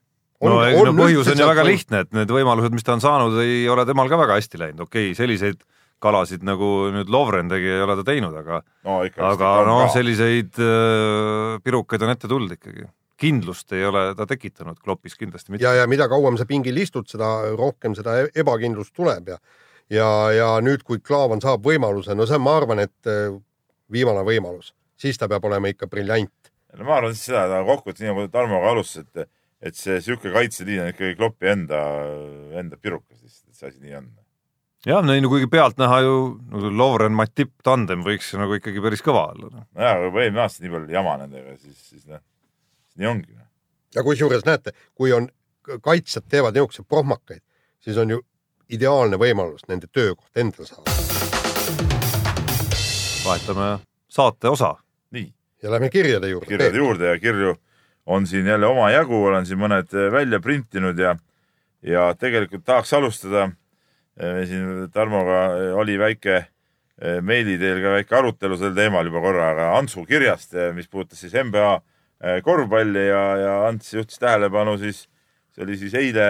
no, no põhjus on ju väga lihtne, et need võimalused, mis ta on saanud, ei ole temal ka väga hästi läinud, okei okay,, selliseid kalasid nagu nüüd Lovren tegi, ei ole ta teinud, aga no ikka. aga noh, selliseid äh, pirukaid on ette tulnud ikkagi. kindlust ei ole ta tekitanud Kloppis kindlasti mitte. ja, ja mida kauem sa pingil istud, seda rohkem seda e-, ebakindlust tuleb ja ja, ja nüüd, kui Klaavan saab võimaluse, no see on, ma arvan, et eh, viimane võimalus, siis ta peab olema ikka briljant. no ma arvan siis seda, et kokkuvõttes nii nagu Tarmoga alustas, et, et see sihuke kaitseliin on ikkagi Kloppi enda, enda pirukas lihtsalt, et see asi nii on. jah, no ei no kuigi pealtnäha ju nagu Lovren Matip tandem võiks nagu ikkagi päris kõva olla no.. nojah, aga kui eelmine aasta nii palju jama nendega, siis, siis noh, nii ongi. ja kusjuures näete, kui on kaitsjad teevad niisuguseid prohmakaid, siis on ju ideaalne võimalus nende töökoht endale saada. vahetame saate osa. nii, ja lähme kirjade juurde. kirjade juurde ja kirju on siin jälle omajagu, olen siin mõned välja printinud ja, ja tegelikult tahaks alustada. Siin Tarmoga äh, oli väike äh, meili teel ka väike arutelu sel teemal juba korra, aga Antsu kirjast, mis puudutas siis NBA äh, korvpalli ja, ja Ants juhtis tähelepanu siis, see oli siis eile,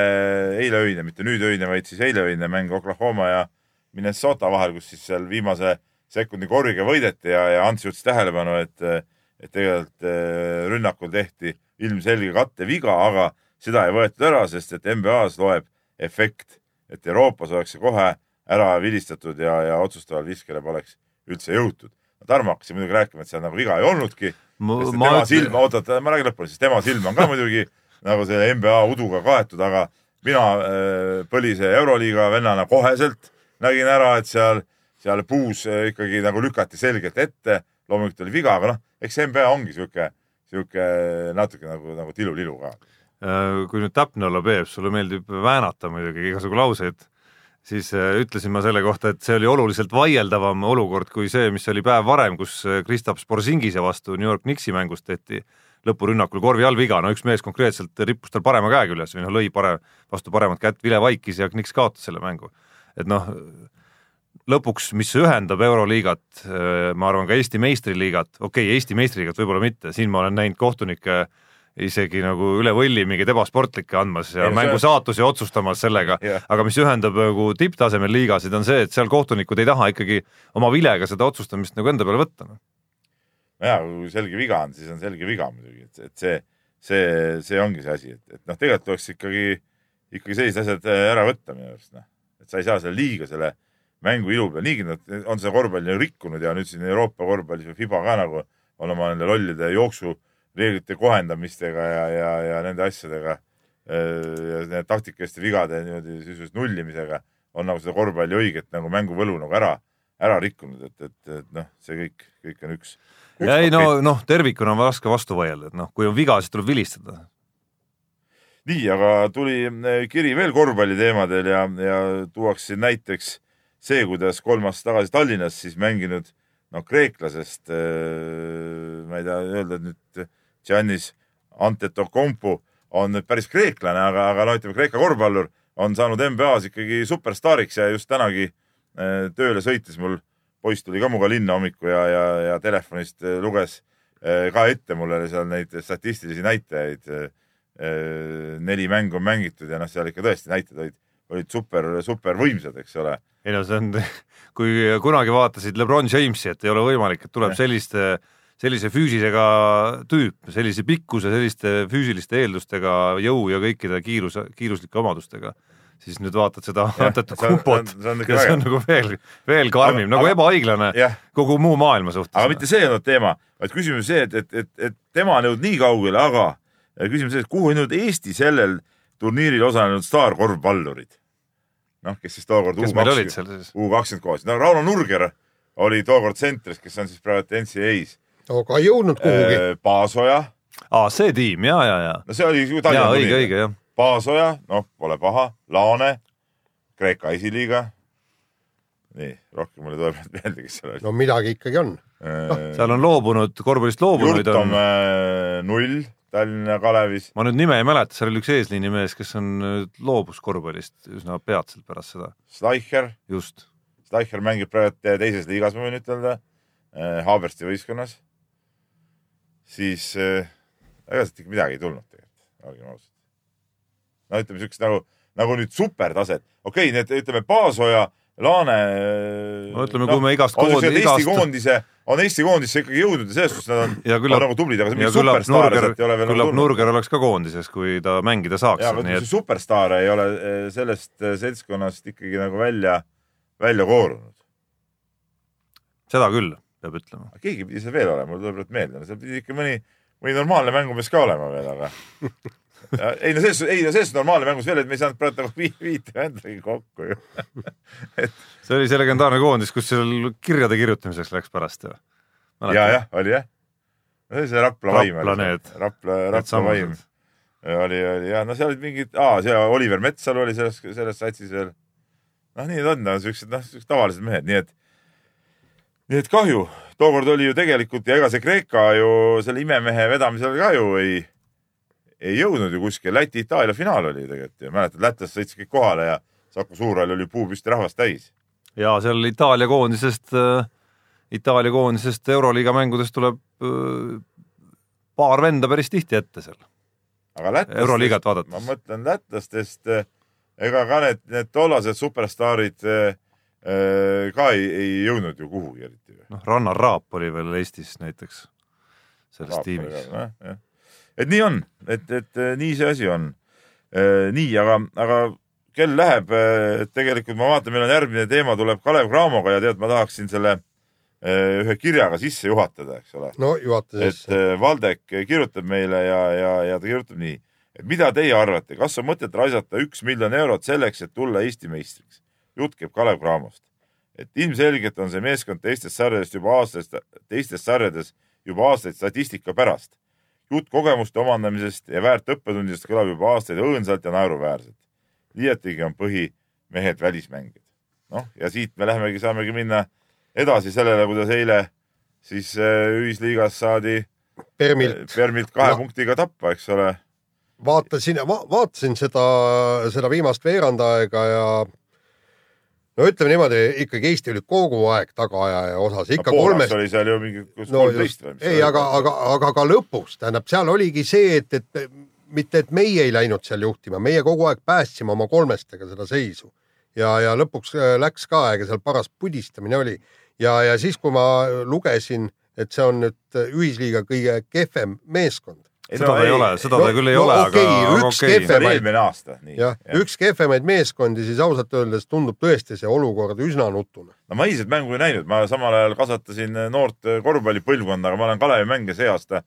eileöine, mitte nüüdöine, vaid siis eileöine mäng Oklahoma ja Minnesota vahel, kus siis seal viimase sekundi korviga võideti ja, ja Ants juhtis tähelepanu, et et tegelikult äh, rünnakul tehti ilmselge katteviga, aga seda ei võetud ära, sest et NBA-s loeb efekt, et Euroopas oleks see kohe ära vilistatud ja, ja otsustaval viskele poleks üldse jõutud. Tarmo hakkas siin muidugi rääkima, et seal nagu viga ei olnudki, tema silm, oota, oota, ma räägin lõpuni, sest tema silm on ka muidugi nagu selle NBA uduga kaetud, aga mina äh, põlise Euroliiga vennana koheselt nägin ära, et seal, seal puus äh, ikkagi nagu lükati selgelt ette, loomulikult oli viga, aga noh, eks NBA ongi sihuke, sihuke natuke nagu, nagu tilulilu ka. Äh, kui nüüd täpne olla, Peep, sulle meeldib väänata muidugi igasugu lauseid, siis äh, ütlesin ma selle kohta, et see oli oluliselt vaieldavam olukord kui see, mis oli päev varem, kus äh, Kristaps Porzingise vastu New York Knicksi mängus tehti lõpurünnakul korvi all viga, no üks mees konkreetselt rippus tal parema käega üles või noh, lõi parem, vastu paremat kätt, vile vaikis ja Knicks kaotas selle mängu. et noh, lõpuks, mis ühendab Euroliigat, ma arvan ka Eesti meistriliigat, okei okay,, Eesti meistriliigat võib-olla mitte, siin ma olen näinud kohtunikke isegi nagu üle võlli mingeid ebasportlikke andmas ja see mängu on- saatusi otsustamas sellega aga mis ühendab nagu tipptasemel liigasid, on see, et seal kohtunikud ei taha ikkagi oma vilega seda otsustamist nagu enda peale võtta. noh. nojah, kui selge viga on, siis on selge viga muidugi, et, et see, see, see ongi see asi, et, et noh, tegelikult tuleks ikkagi, ikkagi sellised asjad äh, ära võtta minu arust, noh. et sa ei saa selle liiga selle mängu ilu peale, niigi nad on seda korvpalli rikkunud ja nüüd siin Euroopa korvpallis või Fiba ka nagu on oma nende lollide jooksureeglite kohendamistega ja, ja, ja nende asjadega ja taktikaliste vigade niimoodi sisuliselt nullimisega on nagu seda korvpalli õiget nagu mänguvõlu nagu ära, ära rikkunud, et, et, et noh, see kõik, kõik on üks, ja ei no, noh, tervikuna on raske vastu vaielda, et noh, kui on viga, siis tuleb vilistada. nii, aga tuli eh, kiri veel korvpalli teemadel ja, ja tuuakse näiteks see, kuidas kolm aastat tagasi Tallinnas siis mänginud noh, kreeklasest äh, ma ei taha öelda, et nüüd Giannis Antetokounmpo on nüüd päris kreeklane, aga, aga no ütleme, Kreeka korvpallur on saanud NBA-s ikkagi superstaariks ja just tänagi äh, tööle sõites mul poiss tuli ka minuga linna hommikul ja, ja, ja telefonist äh, luges äh, ka ette mulle seal neid statistilisi näitajaid neli mängu on mängitud ja noh, seal ikka tõesti näited olid, olid super, super võimsad, eks ole. ei no see on, kui kunagi vaatasid Lebron Jamesi, et ei ole võimalik, et tuleb selliste, sellise füüsisega tüüp, sellise pikkuse, selliste füüsiliste eeldustega, jõu ja kõikide kiiruse, kiiruslike omadustega, siis nüüd vaatad seda on- Kumpot see on- see on ja nagu veel, veel karmim, nagu ebaõiglane jah, kogu muu maailma suhtes. aga mitte see ei olnud teema, vaid küsimus see, et, et, et, et tema on jõudnud nii kaugele, aga küsimus see, et kuhu on jõudnud Eesti sellel turniiril osalenud staarkorvpallurid? noh, kes siis tookord seal siis? U kakskümmend koos, no Rauno Nurger oli tookord tsentris, kes on siis praegu NCAA-s. Aga ei jõudnud kuhugi. Paasoja, aa, see tiim ja, ja, ja. no see oli ju Tallinna õige, turniir. õige, jah. Paasoja, noh, pole paha, Laane, Kreeka esiliiga. nii, rohkem mulle tuleb meelde, kes seal oli no midagi ikkagi on. no, seal on loobunud, korvpallist loobunuid on Jurtom äh, null Tallinna Kalevis ma nüüd nime ei mäleta, seal oli üks eesliinimees, kes on nüüd loobus korvpallist üsna peatselt pärast seda, Schleicher, just. Schleicher mängib praegu teises liigas, ma võin ütelda, Haabersti võistkonnas. Siis äh, ega sealt ikka midagi ei tulnud tegelikult, olgem ausad. no ütleme siukest nagu, nagu nüüd supertaset, okei okay,, need ütleme Paasoja, Laane. no ütleme, kui me igast siuksed Eesti igast- koondise, on Eesti koondisse ikkagi jõudnud ja selles suhtes nad on, on küllap nagu tublid, aga mingit Nurger sealt ei ole, veel nagu küllap. Nurger oleks ka koondises, kui ta mängida saaks jaa, aga ütleme, et see superstaare ei ole eh, sellest eh, seltskonnast ikkagi nagu välja, välja koorunud. seda küll, peab ütlema. keegi pidi seal veel olema, mul tuleb praegu meelde, seal pidi ikka mõni, mõni normaalne mängumees ka olema veel, aga Ja ei no selles, ei no selles normaalne mängus veel, et me ei saanud praegu vi- viite vendagi kokku ju. see oli see legendaarne koondis, kus seal kirjade kirjutamiseks läks pärast ju. ja, jah, oli jah. no see oli see Rapla vaim. Rapla need. Rapla, Rapla vaim oli, oli ja no seal olid mingid, aa, see Oliver Metsalu oli selles, selles satsis veel. noh, nii need on, siuksed, noh, siuksed tavalised mehed, nii et, nii et kahju, tookord oli ju tegelikult ja ega see Kreeka ju selle imemehe vedamisel ka ju ei, ei jõudnud ju kuskile, Läti-Itaalia finaal oli tegelikult ju, mäletad, lätlased sõitsid kõik kohale ja Saku Suurhall oli puupüsti rahvast täis. ja seal Itaalia koondisest äh,, Itaalia koondisest Euroliiga mängudest tuleb äh, paar venda päris tihti ette seal. aga lätlastest, Euroliigat ma vaadates. mõtlen lätlastest, ega ka need, need tollased superstaarid eh, ka ei, ei jõudnud ju kuhugi eriti. noh, Rannar Raap oli veel Eestis näiteks selles tiimis. et nii on, et, et eh, nii see asi on. nii, aga, aga kell läheb, tegelikult ma vaatan, meil on järgmine teema tuleb Kalev Cramoga ja tead, ma tahaksin selle ühe kirjaga sisse juhatada, eks ole no juhata et siis. äh, Valdek kirjutab meile ja, ja, ja ta kirjutab nii, et mida teie arvate, kas on mõtet raisata üks miljon eurot selleks, et tulla Eesti meistriks? Jutt käib Kalev Cramost. et ilmselgelt on see meeskond teistest sarjadest juba aastaid, teistes sarjades juba aastaid statistika pärast. jutt kogemuste omandamisest ja väärt õppetundidest kõlab juba aastaid õõnsalt ja naeruväärselt. liiatigi on põhimehed välismängijad. noh, ja siit me lähemegi, saamegi minna edasi sellele, kuidas eile siis äh, ühisliigas saadi Permilt Permilt kahe No. punktiga tappa, eks ole. vaatasin va,, vaatasin seda, seda viimast veerand aega ja no ütleme niimoodi, ikkagi Eesti oli kogu aeg tagaajaja osas, ikka Poolaks kolmest oli seal ju mingi no kolmteist või mis ei, aga, aga, aga ka lõpus, tähendab, seal oligi see, et, et mitte, et meie ei läinud seal juhtima, meie kogu aeg päästsime oma kolmestega seda seisu. Ja, ja lõpuks äh, läks ka, ega seal paras pudistamine oli. Ja, ja siis, kui ma lugesin, et see on nüüd ühisliiga kõige kehvem meeskond, seda ta ei ole, seda ta küll ei no ole, okei, aga, okei oli eelmine aasta, nii. jah, üks kehvemaid meeskondi, siis ausalt öeldes tundub tõesti see olukord üsna nutune. no ma iseselt mängu ei näinud, ma samal ajal kasvatasin noort korvpallipõlvkonda, aga ma olen Kalevi mänge see aasta,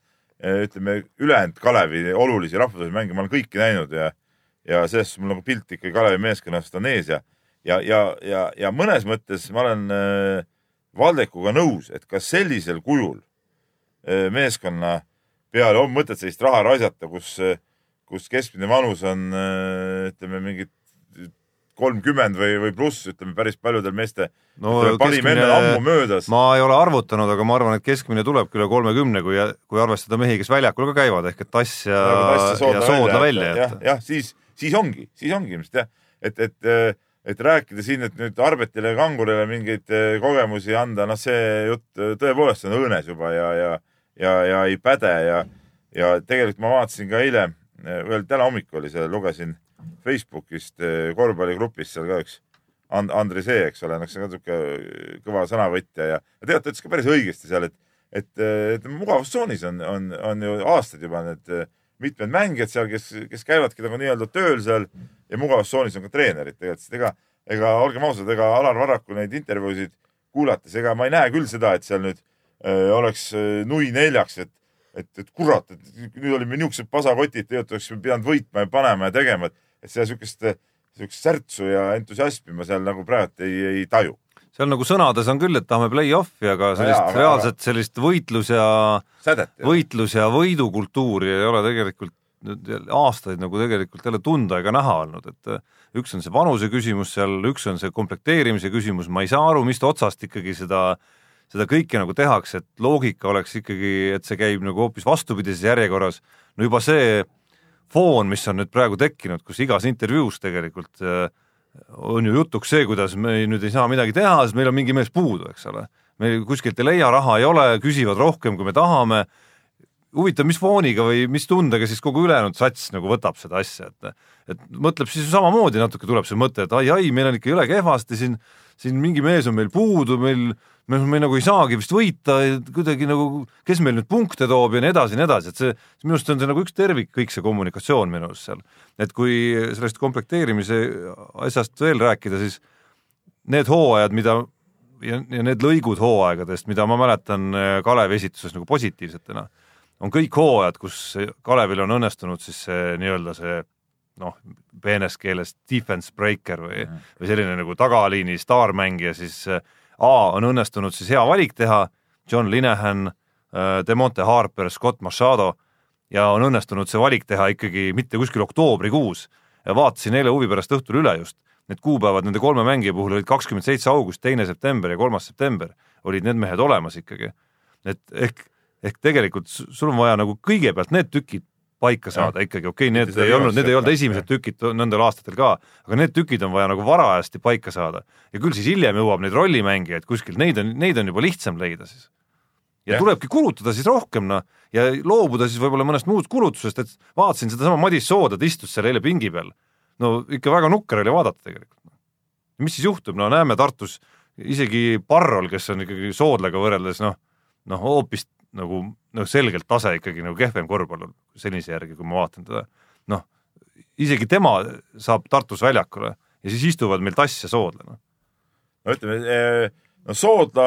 ütleme ülejäänud Kalevi olulisi rahvusvahelisi mänge ma olen kõiki näinud ja, ja selles suhtes mul nagu pilt ikkagi Kalevi meeskonnast on ees ja, ja, ja, ja, ja mõnes mõttes ma olen äh, Valdekuga nõus, et kas sellisel kujul äh, meeskonna peale on mõtet sellist raha raisata, kus, kus keskmine vanus on ütleme mingid kolmkümmend või, või pluss, ütleme päris paljudel meeste no ütleme, parim enne ammu möödas. ma ei ole arvutanud, aga ma arvan, et keskmine tulebki üle kolmekümne, kui, kui arvestada mehi, kes väljakul ka käivad ehk et Tass ja, ja Soodla välja jah, jah, siis, siis ongi, siis ongi ilmselt jah, et, et, et rääkida siin, et nüüd Arbetile ja Kangurile mingeid kogemusi anda, noh, see jutt tõepoolest on õõnes juba ja, ja, ja, ja ei päde ja, ja tegelikult ma vaatasin ka eile, veel täna hommikul oli see, lugesin Facebookist eh, korvpalligrupis seal ka üks And-, Andri See, eks ole, noh, see on ka niisugune kõva sõnavõtja ja, ja tegelikult ta ütles ka päris õigesti seal, et et, et mugavustsoonis on, on, on ju aastaid juba need eh, mitmed mängijad seal, kes, kes käivadki nagu nii-öelda tööl seal ja mugavustsoonis on ka treenerid tegelikult, sest ega, ega olgem ausad, ega Alar Varraku neid intervjuusid kuulates, ega ma ei näe küll seda, et seal nüüd öö, oleks öö, nui neljaks, et, et, et kurat, et nüüd olime niisugused pasakotid, tegelikult oleksime pidanud võitma ja panema ja tegema, et, et seda siukest, siukest särtsu ja entusiasmi ma seal nagu praegu ei, ei taju. seal nagu sõnades on küll, et tahame play-off'i, aga sellist jaa, aga- reaalset sellist võitlus ja sädet. võitlus ja võidukultuuri ei ole tegelikult nüüd aastaid nagu tegelikult jälle tunda ega näha olnud, et äh, üks on see vanuse küsimus seal, üks on see komplekteerimise küsimus, ma ei saa aru, mis otsast ikkagi seda, seda kõike nagu tehakse, et loogika oleks ikkagi, et see käib nagu hoopis vastupidises järjekorras. no juba see foon, mis on nüüd praegu tekkinud, kus igas intervjuus tegelikult äh, on ju jutuks see, kuidas me nüüd ei saa midagi teha, sest meil on mingi mees puudu, eks ole. me kuskilt ei leia, raha ei ole, küsivad rohkem, kui me tahame huvitav, mis fooniga või mis tundega siis kogu ülejäänud sats nagu võtab seda asja, et et mõtleb siis samamoodi natuke tuleb see mõte, et ai-ai, meil on ikka jõle kehvasti siin, siin mingi mees on meil puudu, meil, me, me nagu ei saagi vist võita, kuidagi nagu, kes meil nüüd punkte toob ja nii edasi ja nii edasi, et see, minu arust on see nagu üks tervik, kõik see kommunikatsioon minu arust seal. et kui sellest komplekteerimise asjast veel rääkida, siis need hooajad, mida ja, ja need lõigud hooaegadest, mida ma mäletan äh, Kalevi esituses nagu positiivsetena, on kõik hooajad, kus Kalevil on õnnestunud siis see nii-öelda see noh, peenes keeles defense breaker või, või selline nagu tagaliini staarmängija, siis äh, A on õnnestunud siis hea valik teha, John Linehan, Demonte Harper, Scott Machado ja on õnnestunud see valik teha ikkagi mitte kuskil oktoobrikuus. vaatasin eile huvi pärast õhtul üle just, need kuupäevad nende kolme mängija puhul olid kakskümmend seitse august, teine september ja kolmas september olid need mehed olemas ikkagi. et ehk, ehk tegelikult sul on vaja nagu kõigepealt need tükid paika saada ikkagi, okei okay,, need ei olnud, need ei olnud esimesed tükid nendel aastatel ka, aga need tükid on vaja nagu varajasti paika saada ja küll siis hiljem jõuab neid rollimängijaid kuskilt, neid on, neid on juba lihtsam leida siis. ja Jah. tulebki kulutada siis rohkem noh ja loobuda siis võib-olla mõnest muust kulutusest, et vaatasin sedasama Madis Soodat istus seal eile pingi peal. no ikka väga nukker oli vaadata tegelikult. mis siis juhtub, no näeme Tartus isegi Parrol, kes on ikkagi Soodlaga võrreldes noh, noh hoopis nagu noh, selgelt tase ikkagi nagu kehvem korvpallur senise järgi, kui ma vaatan teda. noh, isegi tema saab Tartus väljakule ja siis istuvad meil Tass ja Soodla noh. no ütleme, no Soodla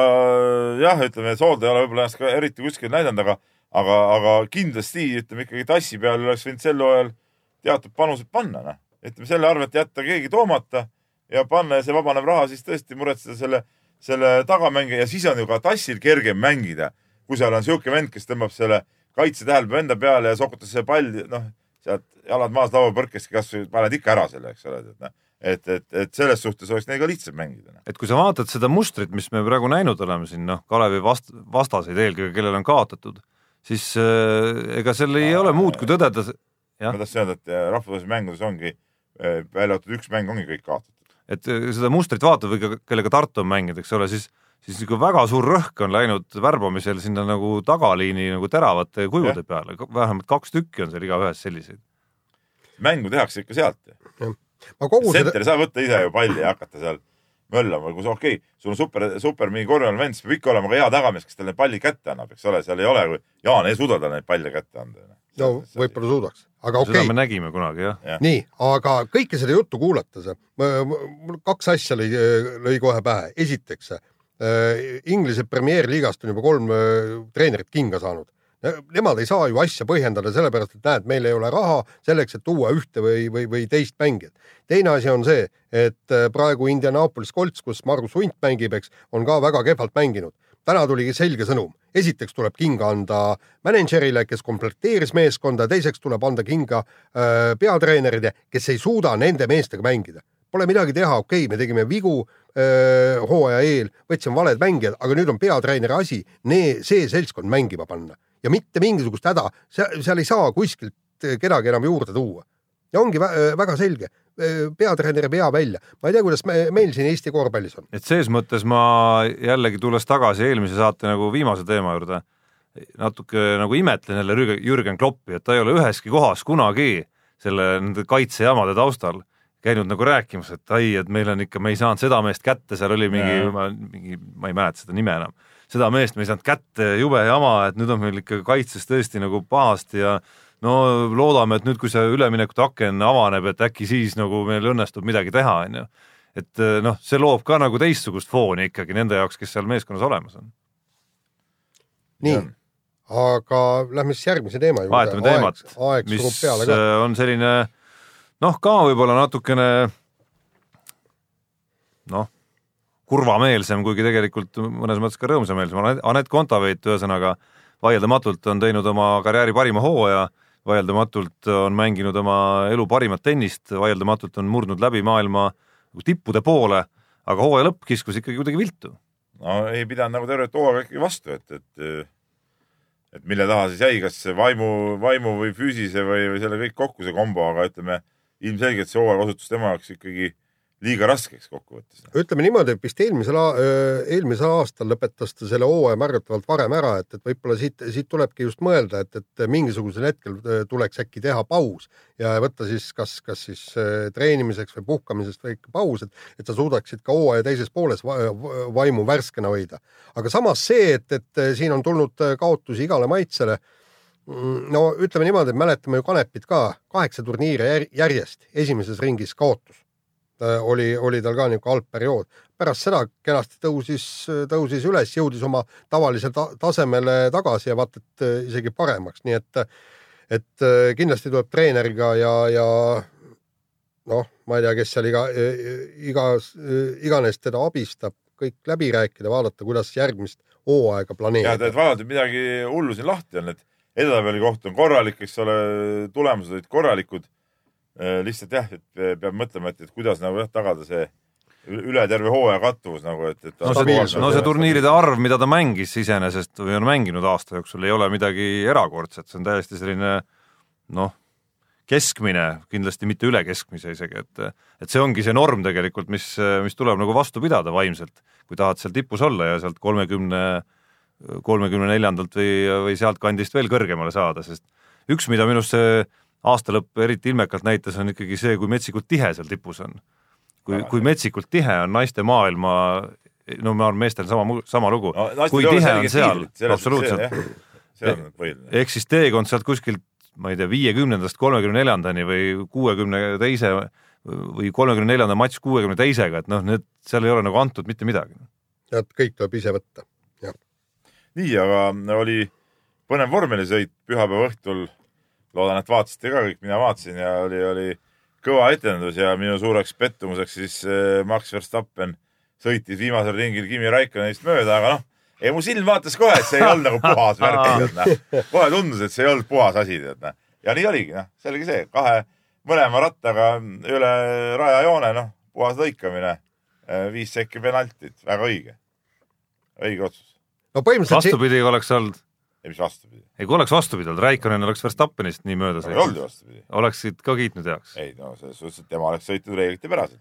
jah, ütleme Soodla ei ole võib-olla ennast ka eriti kuskil näidanud, aga, aga, aga kindlasti ütleme ikkagi tassi peale oleks võinud sel hooajal teatud panused panna, noh. ütleme selle arvelt jätta keegi toomata ja panna ja see vabanev raha siis tõesti muretseda selle, selle tagamängija ja siis on ju ka tassil kergem mängida, kui seal on sihuke vend, kes tõmbab selle kaitse tähelepanu enda peale ja sokutas see pall, noh, sealt jalad maas lauapõrkest kasvõi paned ikka ära selle, eks ole, et noh, et, et, et selles suhtes oleks neil ka lihtsam mängida. noh. et kui sa vaatad seda mustrit, mis me praegu näinud oleme siin noh, Kalevi vast-, vastaseid eelkõige, kellel on kaotatud, siis äh, ega seal ei ole muud kui tõdeda, ma tahtsin öelda, et äh, rahvusvahelises mängudes ongi äh, välja arvatud üks mäng ongi kõik kaotatud. et äh, seda mustrit vaatad või kellega Tartu on mänginud, eks ole, siis siis niisugune väga suur rõhk on läinud värbamisel sinna nagu tagaliini nagu teravate kujude peale, vähemalt kaks tükki on seal igaühes selliseid. mängu tehakse ikka sealt kogu seda senter ei saa võtta ise ju palli ja hakata seal möllama, kui sa okei okay,, sul on super, super mingi korvpalli vend, siis peab ikka olema ka hea tagamees, kes talle palli kätte annab, eks ole, seal ei ole, Jaan ei suuda talle neid palle kätte anda. no võib-olla suudaks, aga okei seda okay. me nägime kunagi jah ja.. nii, aga kõike seda juttu kuulates, mul kaks asja lõi, lõi kohe pähe. esiteks Inglise Premier Liigast on juba kolm äh, treenerit kinga saanud. Nemad ei saa ju asja põhjendada sellepärast, et näed, meil ei ole raha selleks, et tuua ühte või, või, või teist mängijat. teine asi on see, et äh, praegu Indianapolis Colts, kus Margus Hunt mängib, eks, on ka väga kehvalt mänginud. täna tuligi selge sõnum, esiteks tuleb kinga anda mänedžerile, kes komplekteeris meeskonda, teiseks tuleb anda kinga äh, peatreenerile, kes ei suuda nende meestega mängida. Pole midagi teha, okei okay,, me tegime vigu äh, hooaja eel, võtsime valed mängijad, aga nüüd on peatreeneri asi nee, see seltskond mängima panna ja mitte mingisugust häda, seal ei saa kuskilt kedagi enam juurde tuua. ja ongi vä väga selge, peatreener ei pea välja, ma ei tea, kuidas me, meil siin Eesti korvpallis on. et ses mõttes ma jällegi tulles tagasi eelmise saate nagu viimase teema juurde, natuke nagu imetlen jälle Jürgen Kloppi, et ta ei ole üheski kohas kunagi selle nende kaitsejamade taustal käinud nagu rääkimas, et ai, et meil on ikka, me ei saanud seda meest kätte, seal oli mingi, mingi, ma ei mäleta seda nime enam, seda meest me ei saanud kätte, jube jama, et nüüd on meil ikka kaitses tõesti nagu pahasti ja no loodame, et nüüd, kui see üleminekute aken avaneb, et äkki siis nagu meil õnnestub midagi teha, onju. et noh, see loob ka nagu teistsugust fooni ikkagi nende jaoks, kes seal meeskonnas olemas on. nii, aga lähme siis järgmise teema juurde. vahetame teemat, mis äh, on selline noh, ka võib-olla natukene noh, kurvameelsem, kuigi tegelikult mõnes mõttes ka rõõmsameelsem. Anett Kontaveit ühesõnaga vaieldamatult on teinud oma karjääri parima hooaja, vaieldamatult on mänginud oma elu parimat tennist, vaieldamatult on murdnud läbi maailma tippude poole, aga hooaja lõpp kiskus ikkagi kuidagi viltu. no ei pidanud nagu tervet hooaega ikkagi vastu, et, et et mille taha siis jäi, kas vaimu, vaimu või füüsise või, või selle kõik kokku see kombo, aga ütleme ilmselgelt see hooaeg osutus tema jaoks ikkagi liiga raskeks kokkuvõttes. ütleme niimoodi, et vist eelmisel, eelmisel aastal lõpetas ta selle hooaja märgatavalt varem ära, et, et võib-olla siit, siit tulebki just mõelda, et, et mingisugusel hetkel tuleks äkki teha paus ja võtta siis kas, kas siis treenimiseks või puhkamisest väike paus, et, et sa suudaksid ka hooaja teises pooles va vaimu värskena hoida. aga samas see, et, et siin on tulnud äh, kaotusi igale maitsele no ütleme niimoodi, et mäletame ju Kanepit ka, kaheksa turniiri jär, järjest esimeses ringis kaotus oli, oli tal ka niisugune halb periood. pärast seda kenasti tõusis, tõusis üles, jõudis oma tavalisele ta tasemele tagasi ja vaata, et äh, isegi paremaks, nii et, et äh, kindlasti tuleb treeneriga ja, ja noh, ma ei tea, kes seal iga, igas, iganes teda abistab, kõik läbi rääkida, vaadata, kuidas järgmist hooaega ja planeerida et. vaevalt, et midagi hullu siin lahti on, et edetabeli koht on korralik, eks ole, tulemused olid korralikud. lihtsalt jah, et peab mõtlema, et, et kuidas nagu jah, tagada see üle terve hooaja kattuvus nagu, et, et. no see, no see turniiride arv, mida ta mängis iseenesest või on mänginud aasta jooksul, ei ole midagi erakordset, see on täiesti selline noh, keskmine, kindlasti mitte üle keskmise isegi, et et see ongi see norm tegelikult, mis, mis tuleb nagu vastu pidada vaimselt, kui tahad seal tipus olla ja sealt kolmekümne, kolmekümne neljandalt või, või sealtkandist veel kõrgemale saada, sest üks, mida minu arust see aasta lõpp eriti ilmekalt näitas, on ikkagi see, kui metsikult tihe seal tipus on kui, kui metsikult tihe on naiste maailma, no ma arvan, meestel sama, sama lugu no,. kui tihe on seal, absoluutselt. see on põhiline. ehk siis teekond sealt kuskilt, ma ei tea, viiekümnendast kolmekümne neljandani või kuuekümne teise või kolmekümne neljanda matš kuuekümne teisega, et noh, need, seal ei ole nagu antud mitte midagi. et kõik tuleb ise võtta. nii, aga oli põnev vormelisõit pühapäeva õhtul. loodan, et vaatasite ka kõik, mina vaatasin ja oli, oli kõva etendus ja minu suureks pettumuseks siis äh, Max Verstappen sõitis viimasel ringil Kimi Raikkonenist mööda, aga noh, ei mu silm vaatas kohe, et see ei olnud nagu puhas värk, tead kohe tundus, et see ei olnud puhas asi, tead noh. ja nii oligi, noh, see oligi see, kahe, mõlema rattaga üle rajajoone, noh, puhas lõikamine, viis sekki penaltit, väga õige, õige otsus. No põhimõtteliselt see- vastupidi oleks olnud, ei, mis vastupidi, ei kui oleks vastupidi olnud, Raikkonen oleks Verstappenist nii mööda ei olnud ju sõitnud, vastupidi. oleksid ka kiitnud heaks. ei no selles suhtes, et tema oleks sõitnud reeglitepäraselt.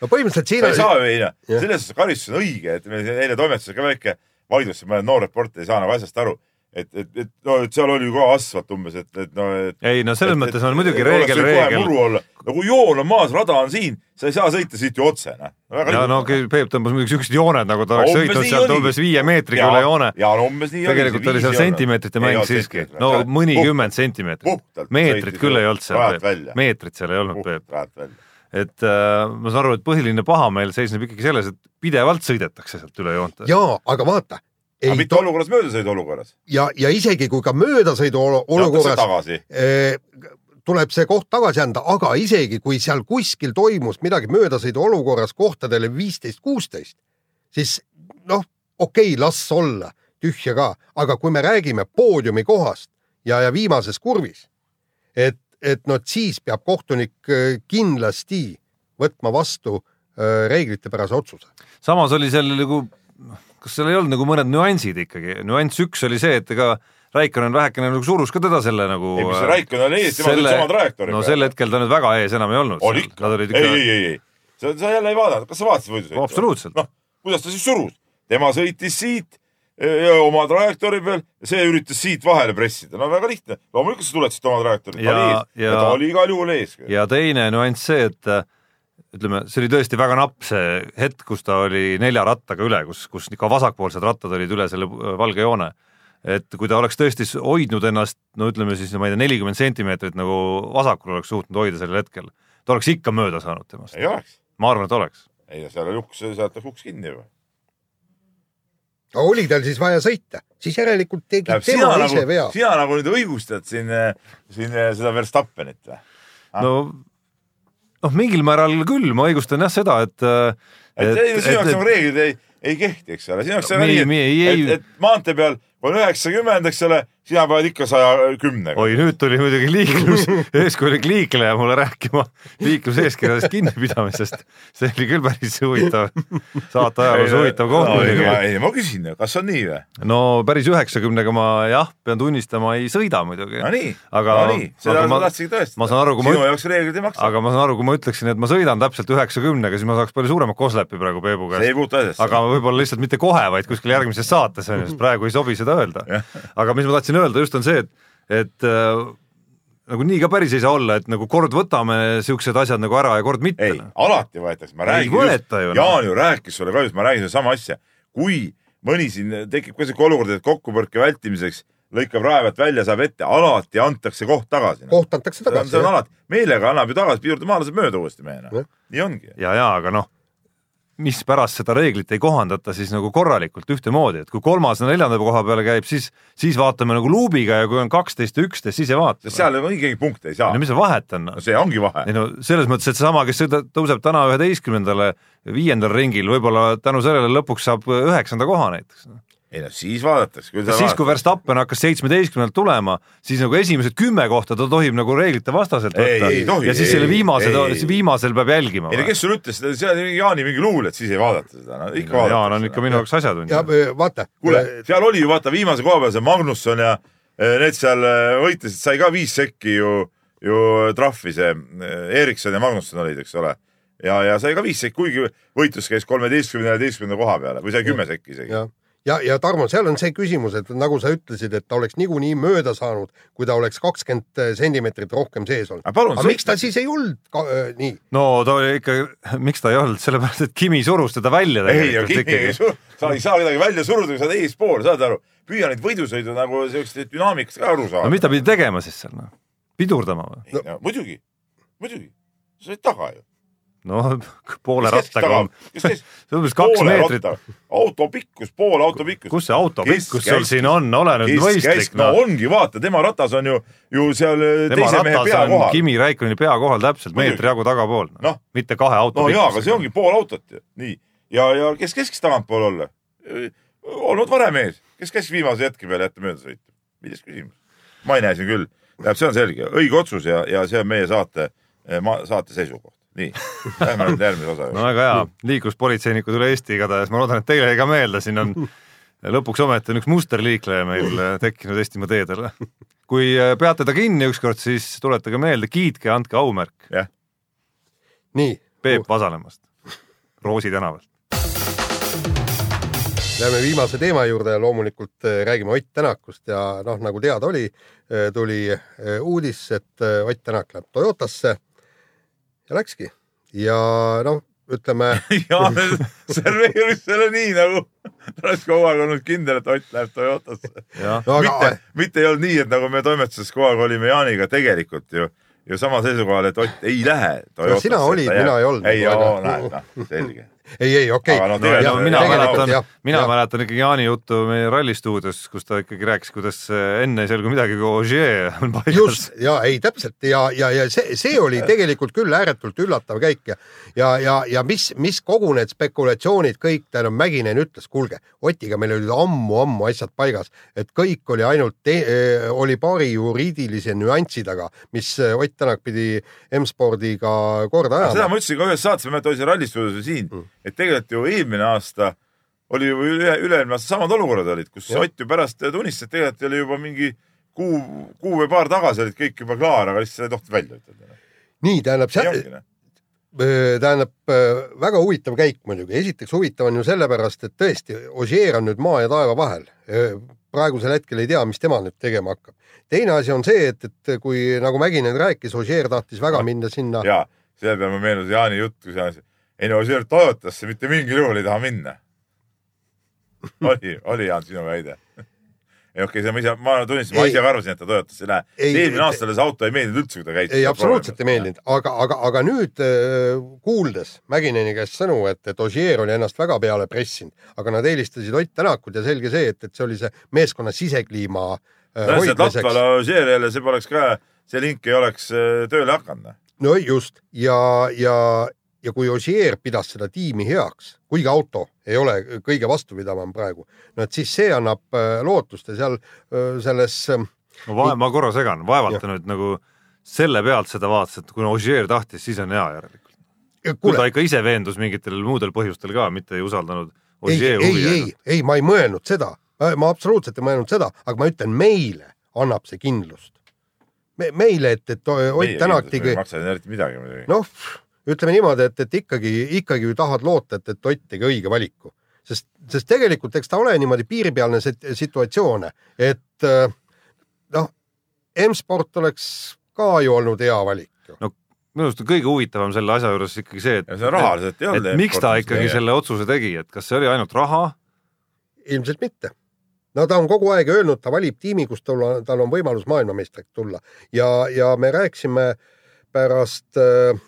no põhimõtteliselt siin sa ei saa ju ei noh, Jah. selles suhtes karistus on õige, et meil siin eile toimetuses ka väike vaidlus, mõned noor reporter ei saa nagu asjast aru. et, et, et no et seal oli ju ka asfalt umbes, et, et no, et. ei no selles mõttes on muidugi reegel, reegel. olla, no kui joon on maas, rada on siin, sa ei saa sõita siit ju otse, noh. ja no okei, Peep tõmbas muidugi siuksed jooned, nagu ta oleks Umbes sõitnud sealt umbes viie meetriga üle joone. tegelikult oli seal sentimeetrite mäng siiski, no mõnikümmend sentimeetrit. meetrit küll ei olnud seal meetrit seal ei olnud, Peep. et äh, ma saan aru, et põhiline pahameel seisneb ikkagi selles, et pidevalt sõidetakse sealt üle joonte. jaa, aga vaata, aga mitte olukorras, möödasõidu olukorras. ja, ja isegi kui ka möödasõidu olu- olukorras eh, tuleb see koht tagasi anda, aga isegi kui seal kuskil toimus midagi möödasõidu olukorras kohtadele viisteist, kuusteist, siis noh, okei okay,, las olla tühja ka, aga kui me räägime poodiumi kohast ja, ja viimases kurvis, et, et no et siis peab kohtunik eh, kindlasti võtma vastu eh, reeglitepärase otsuse. samas oli seal nagu, kas seal ei olnud nagu mõned nüansid ikkagi, nüanss üks oli see, et ega Raikonen vähekene nagu surus ka teda selle nagu ei, mis see Raikkonen oli ees, tema sõitis oma trajektoori no sel hetkel ta nüüd väga ees enam ei olnud. oli ikka, ei, ei, ei, ei, sa, sa jälle ei vaadanud, kas sa vaatasid võidusõitu? absoluutselt. noh, kuidas ta siis surus? tema sõitis siit ja oma trajektoori peal, see üritas siit vahele pressida, no väga lihtne. loomulikult sa tuled siit oma trajektoorilt, ta oli ees ta oli igal juhul ees. ja teine nüanss see, et äh, ütleme, see oli tõesti väga napp see hetk, kus ta oli nelja rattaga üle, kus, kus ka vasakpoolsed rattad olid üle selle äh, valge joone. et kui ta oleks tõesti hoidnud ennast, no ütleme siis, ma ei tea, nelikümmend sentimeetrit nagu vasakul oleks suutnud hoida sellel hetkel, ta oleks ikka mööda saanud temast. ei oleks, ma arvan, et oleks. ei seal oli uks, sealt läks uks kinni juba. oli tal siis vaja sõita, siis järelikult tegi tähendab, tema ise nagu vea,. sina nagu nüüd õigustad siin, siin seda Verstappenit või? Ah. no noh, mingil määral küll, ma õigustan jah seda, et et ei, sinu jaoks nagu reeglid ei, ei kehti, eks ole, sinu jaoks on nii, et, et maantee peal on üheksakümmend, eks ole, sina pead ikka saja kümnega. oi, nüüd tuli muidugi liiklus, eeskujulik liikleja mulle rääkima liikluseeskirjadest kinnipidamisest. see oli küll päris huvitav, saate ajaloos huvitav koht muidugi. ei, ma küsin, kas on nii või? no päris üheksakümnega ma jah, pean tunnistama, ei sõida muidugi. no nii, Aga- no nii, seda aga ma tahtsingi tõestada. sinu jaoks reeglid ei maksa. aga ma saan aru, kui ma ütleksin, et ma sõidan täpselt üheksakümnega, siis ma saaks palju suurema koslepi praegu Peebu käest. aga võib-olla lihtsalt mitte kohe, vaid kuskil järgmises saates on ju, sest praegu ei sobi seda öelda Jah.. aga mis ma tahtsin öelda just on see, et, et äh, nagu nii ka päris ei saa olla, et nagu kord võtame siuksed asjad nagu ära ja kord mitte ei, alati võetakse, ma Ei räägin võeta ju, noh. Jaan ju rääkis sulle ka just, ma räägin sedasama asja. kui mõni siin tekib ka siuke olukord, et kokkupõrke vältimiseks lõikab rae pealt välja, saab ette, alati antakse koht tagasi. koht antakse tagasi see on. alati, meelega annab ju tagasi, piirdumaalased mööda uuesti mehena Jah.. nii ongi. ja, ja aga noh, mispärast seda reeglit ei kohandata siis nagu korralikult ühtemoodi, et kui kolmas ja neljanda koha peale käib, siis, siis vaatame nagu luubiga ja kui on kaksteist ja üksteist, siis ei vaata. seal õigeid punkte ei saa no. mis see vahet on? no see ongi vahe ei. no selles mõttes, et seesama, kes tõuseb täna üheteistkümnendale, viiendal ringil, võib-olla tänu sellele lõpuks saab üheksanda koha näiteks. Ei no siis vaadatakse. siis, kui Verstappen hakkas seitsmeteistkümnendalt tulema, siis nagu esimesed kümme kohta ta tohib nagu reeglite vastaselt Ei, võtta ei tohi, ja siis ei, selle viimase viimasel peab jälgima. ei no kes sulle ütles seda, see oli Jaani mingi luul, et siis ei vaadata seda no,, ikka vaadatakse. Jaan on ikka minu jaoks ja asjatundja. öö, vaata, kuule, seal oli ju vaata viimase koha peal see Magnusson ja eh, need seal võitlesid, sai ka viis sekki ju, ju trahvi see Erikson ja Magnusson olid, eks ole. ja, ja sai ka viis sekki, kuigi võitlus käis kolmeteistkümnenda ja neljateistkümnenda koha peale või sai kümme sekki isegi. ja, ja, Tarmo, seal on see küsimus, et nagu sa ütlesid, et ta oleks niikuinii mööda saanud, kui ta oleks kakskümmend sentimeetrit rohkem sees olnud. aga palun aga miks ta siis ei olnud ka, öö, nii? no ta oli ikka, miks ta ei olnud, sellepärast et Kimi surus teda välja tegelikult ei ikkagi. sur-, sa ei saa kedagi välja suruda, kui sa oled eespool, saad aru. püüa neid võidusõidu nagu siukest dünaamikast ka aru no saada. mis ta pidi tegema siis seal noh, pidurdama või? No. No, muidugi, muidugi, sa olid taga ju. No poole rattaga käis umbes kaks meetrit. auto pikkus, pool auto pikkus. kus see auto pikkus sul käis- siin on, ole nüüd mõistlik käis, no noh. ongi, vaata, tema ratas on ju, ju seal eh, tema teise mehe pea kohal. Kimi Raikkoneni pea kohal täpselt meetri jagu tagapool no. Mitte kahe auto no jaa, aga see ongi pool autot ju, nii. ja, ja kes keskis tagantpool olla? olnud varem ees, kes käskis viimase hetke peale jätta mööda sõita? milles küsimus? ma ei näe siin küll, tähendab, see on selge, õige otsus ja, ja see on meie saate, saate seisukoht. nii, lähme nüüd järgmise osa no juurde. väga hea, liikluspolitseinikud üle Eesti igatahes, ma loodan, et teile jäi ka meelde, siin on lõpuks ometi on üks musterliikleja meil äh, tekkinud Eestimaa teedel. kui äh, peate ta kinni ükskord, siis tuletage meelde, kiitke ja andke aumärk. Jah, nii, Peep Vasalemast. Roosi tänavalt. Läheme viimase teema juurde. Ja loomulikult eh, räägime Ott Tänakust ja noh, nagu teada oli, tuli eh, uudis, et Ott Tänak läheb Toyotasse ja läkski ja noh, ütleme Jaan serveeris selle nii nagu ta oleks kogu aeg olnud kindel, et Ott läheb Toyotasse. no, mitte aga, mitte ei olnud nii, et nagu me toimetuses kogu aeg olime Jaaniga tegelikult ju, ju samal seisukohal, et Ott ei lähe Toyotasse. sina olid, mina ei olnud. ei, näed, noh, selge. ei, ei okei no okay. tegelikult- no mina mäletan mina jah. mäletan ikkagi Jaani juttu meie rallistuudios, kus ta ikkagi rääkis, kuidas äh, enne ei selgu midagi, kui Ogier on paigas just. ja ei täpselt ja, ja, ja see, see oli tegelikult küll ääretult üllatav käik ja, ja, ja, ja mis, mis kogu need spekulatsioonid kõik, tähendab Mäkinen ütles, kuulge, Otiga meil olid ammu-ammu asjad paigas, et kõik oli ainult, oli paari juriidilise nüansi taga, mis eh, Ott Tänak pidi M-spordiga korda seda ajama. ma ütlesin ka ühes saates, ma ei mäleta, oli see rallistuudios või siin, et tegelikult ju eelmine aasta oli ju üle, üle-eelmine aasta samad olukorrad olid, kus Jah. Ott ju pärast tunnistas, et tegelikult oli juba mingi kuu, kuu või paar tagasi olid kõik juba klaar, aga lihtsalt ei tohtinud välja ütelda. nii tähendab, ongi noh. tähendab äh, väga huvitav käik muidugi, esiteks huvitav on ju sellepärast, et tõesti, Ogier on nüüd maa ja taeva vahel. praegusel hetkel ei tea, mis tema nüüd tegema hakkab. teine asi on see, et, et kui nagu Mäkinen rääkis, Ogier tahtis väga minna sinna. ja selle peale ma meenus Jaani jutt, kui sa, ei no see Toyotasse mitte mingil juhul ei taha minna. oli, oli Jaan sinu väide? ei okei okay,, see ma ise, ma tunnistasin, ma ise ka arvasin, et ta Toyotasse ei lähe. Eelmine aasta talle see auto ei meeldinud üldse, kui ta käis. ei, absoluutselt ei meeldinud, aga, aga, aga nüüd äh, kuuldes Mäkineni käest sõnu, et, et Ogier oli ennast väga peale pressinud, aga nad eelistasid Ott Tänakut ja selge see, et, et see oli see meeskonna sisekliima äh, hoidmiseks Latvala Ožeerile, see poleks ka, see link ei oleks äh, tööle hakanud. no just ja, ja, ja kui Ogier pidas seda tiimi heaks, kuigi auto ei ole kõige vastupidavam praegu, no et siis see annab äh, lootust ja seal äh, selles äh, ma vae-, ma korra segan, vaevalt ta nüüd nagu selle pealt seda vaatas, et kuna Ogier tahtis, siis on hea järelikult. kui ta ikka ise veendus mingitel muudel põhjustel ka, mitte ei usaldanud ei, ei, ei, ei, ma ei mõelnud seda, ma absoluutselt ei mõelnud seda, aga ma ütlen, meile annab see kindlust Me,. meile, et, et Ott Tänak tegi ei, maksa eriti midagi muidugi. noh, ütleme niimoodi, et, et ikkagi, ikkagi ju tahad loota, et, et Ott tegi õige valiku, sest, sest tegelikult eks ta ole niimoodi piiripealne sit- situatsioon, et äh, noh, M-sport oleks ka ju olnud hea valik ju. minu arust on kõige huvitavam selle asja juures ikkagi see, et olnud. et miks ta ikkagi selle otsuse tegi, et kas see oli ainult raha, ilmselt mitte. no ta on kogu aeg öelnud, ta valib tiimi, kus tal on, tal on võimalus maailmameistriks tulla ja, ja me rääkisime pärast äh,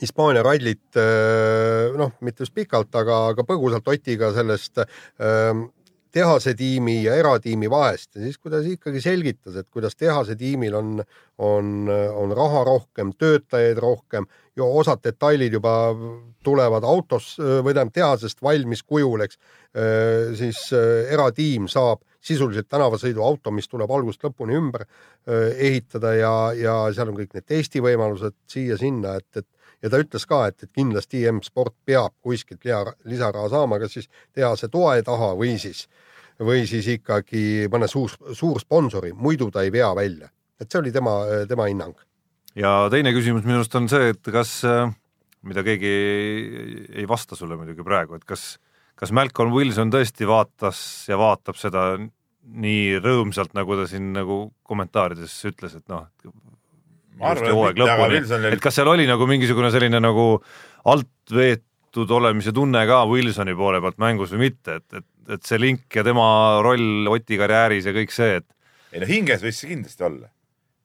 Hispaania rallit äh, noh, mitte just pikalt, aga, aga põgusalt Otiga sellest äh, tehase tiimi ja eratiimi vahest. Ja siis, kui ta ikkagi selgitas, et kuidas tehase tiimil on, on, on raha rohkem, töötajaid rohkem ja osad detailid juba tulevad autos või tähendab tehasest valmis kujul, eks, siis äh, eratiim saab sisuliselt tänavasõiduauto, mis tuleb algusest lõpuni ümber äh, ehitada ja, ja seal on kõik need testivõimalused siia-sinna, et, et ja ta ütles ka, et, et kindlasti M-sport peab kuskilt lisa- lisaraha saama, kas siis tehase toe taha või siis, või siis ikkagi mõne suur, suur sponsori, muidu ta ei vea välja. et see oli tema, tema hinnang. ja teine küsimus minu arust on see, et kas, mida keegi ei, vasta sulle muidugi praegu, et kas, kas Malcolm Wilson tõesti vaatas ja vaatab seda nii rõõmsalt, nagu ta siin nagu kommentaarides ütles, et noh, arvan, hooaeg et aga lõpuni. Wilsonil et kas seal oli nagu mingisugune selline nagu alt veetud olemise tunne ka Wilsoni poole pealt mängus või mitte, et, et, et see link ja tema roll Oti karjääris ja kõik see, et ei no hinges võis see kindlasti olla.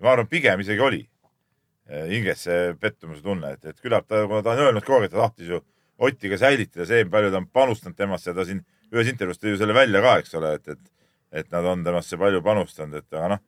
ma arvan, pigem isegi oli hinges see pettumuse tunne, et, et küllap ta, kuna ta on öelnud kogu aeg, et ta tahtis ju Otti ka säilitada see, palju ta on panustanud temasse ja ta siin ühes intervjuus tõi ju selle välja ka, eks ole, et, et, et nad on temasse palju panustanud, et aga noh,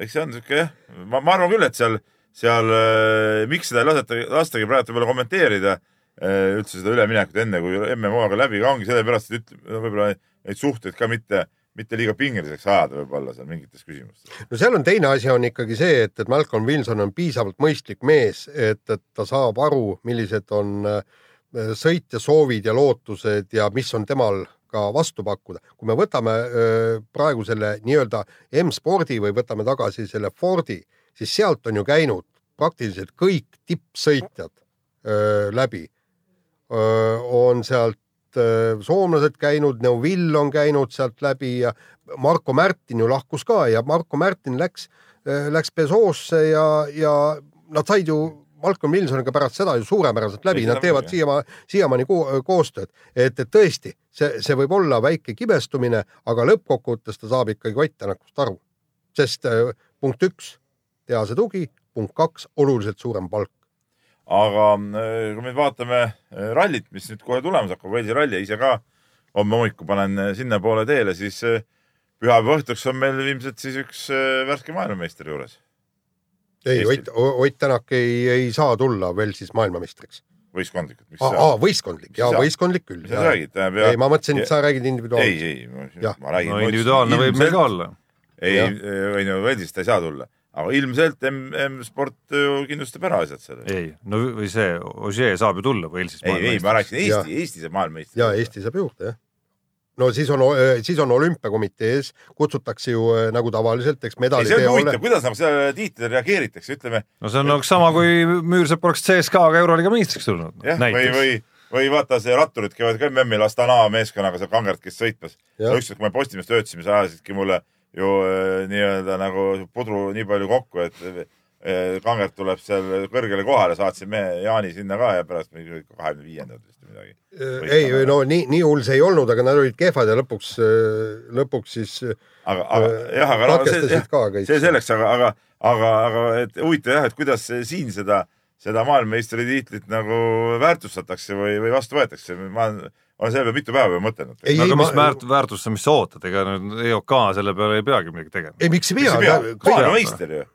eks see on sihuke jah, ma, ma arvan küll, et seal, seal äh, miks seda ei laseta, lastagi praegu võib-olla kommenteerida äh, üldse seda üleminekut enne, kui MM-hooaega läbi ka ongi sellepärast, et võib-olla neid suhteid ka mitte, mitte liiga pingeliseks ajada võib-olla seal mingites küsimustes. no seal on teine asi on ikkagi see, et, et Malcolm Wilson on piisavalt mõistlik mees, et, et ta saab aru, millised on äh, sõitja soovid ja lootused ja mis on temal ka vastu pakkuda. kui me võtame praegu selle nii-öelda M-spordi või võtame tagasi selle Fordi, siis sealt on ju käinud praktiliselt kõik tippsõitjad läbi. on sealt soomlased käinud, Neuville on käinud sealt läbi ja Marko Märtin ju lahkus ka ja Marko Märtin läks, läks Pesoosse ja, ja nad said ju Malcolm Wilsoniga pärast seda ju suurepäraselt läbi, nad teevad siiamaani, siiamaani ko koostööd, et, et tõesti, see, see võib olla väike kibestumine, aga lõppkokkuvõttes ta saab ikkagi Ott Tänakust aru, sest äh, punkt üks, tehase tugi, punkt kaks, oluliselt suurem palk. aga äh, kui me vaatame äh, rallit, mis nüüd kohe tulemas hakkab, Walesi ralli, ise ka homme hommikul panen sinnapoole teele, siis pühapäeva õhtuks on meil ilmselt siis üks värske maailmameister juures. Ei. Ott, Ott Tänak ei, ei saa tulla veel siis maailmameistriks. võistkondlikult, mis aa võistkondlik ja sa- võistkondlik küll mis. sa räägid, tähendab ei, ma mõtlesin, et sa räägid ei, individuaalselt. ei, Jah. ma räägin. no individuaalne võib meil ka. olla. ei ei no Walesist ta ei saa tulla, aga ilmselt M, M-sport ju kindlustab ära asjad selle. ei, no või see, Ogier saab ju tulla Walesist ei, ei, ma rääkisin. Eesti, Eesti saab maailmameister. ja Eesti saab juurde, jah. No siis on, siis on olümpiakomitees, kutsutakse ju äh, nagu tavaliselt, eks ei, see on huvitav, kuidas nagu sellele tiitlile reageeritakse, ütleme no see on oleks sama, kui Müürsepp oleks CSKA-ga Euroliiga meistriks tulnud. jah, või, või, või vaata, see ratturid käivad ka MM-il Astana meeskonnaga seal kangertkis sõitmas. Ükskord, kui me Postimehes töötasime, sa ajasidki mulle ju äh, nii-öelda nagu pudru nii palju kokku, et äh, kangert tuleb seal kõrgele kohale, saatsime Jaani sinna ka ja pärast mingi kahekümne viiendad vist või midagi. ei, no nii, nii hull see ei olnud, aga nad olid kehvad ja lõpuks, lõpuks siis aga, aga jah, aga no, see, jah, see selleks, aga, aga, aga, aga et huvitav jah, et kuidas see siin seda, seda maailmameistritiitlit nagu väärtustatakse või, või vastu võetakse. ma olen, olen selle peale mitu päeva juba mõtelnud. aga ma mis, väärt-, väärtustamist sa ootad, ega nüüd EOK selle peale ei peagi midagi tegema. ei miks ei pea pea, maailmameister ju,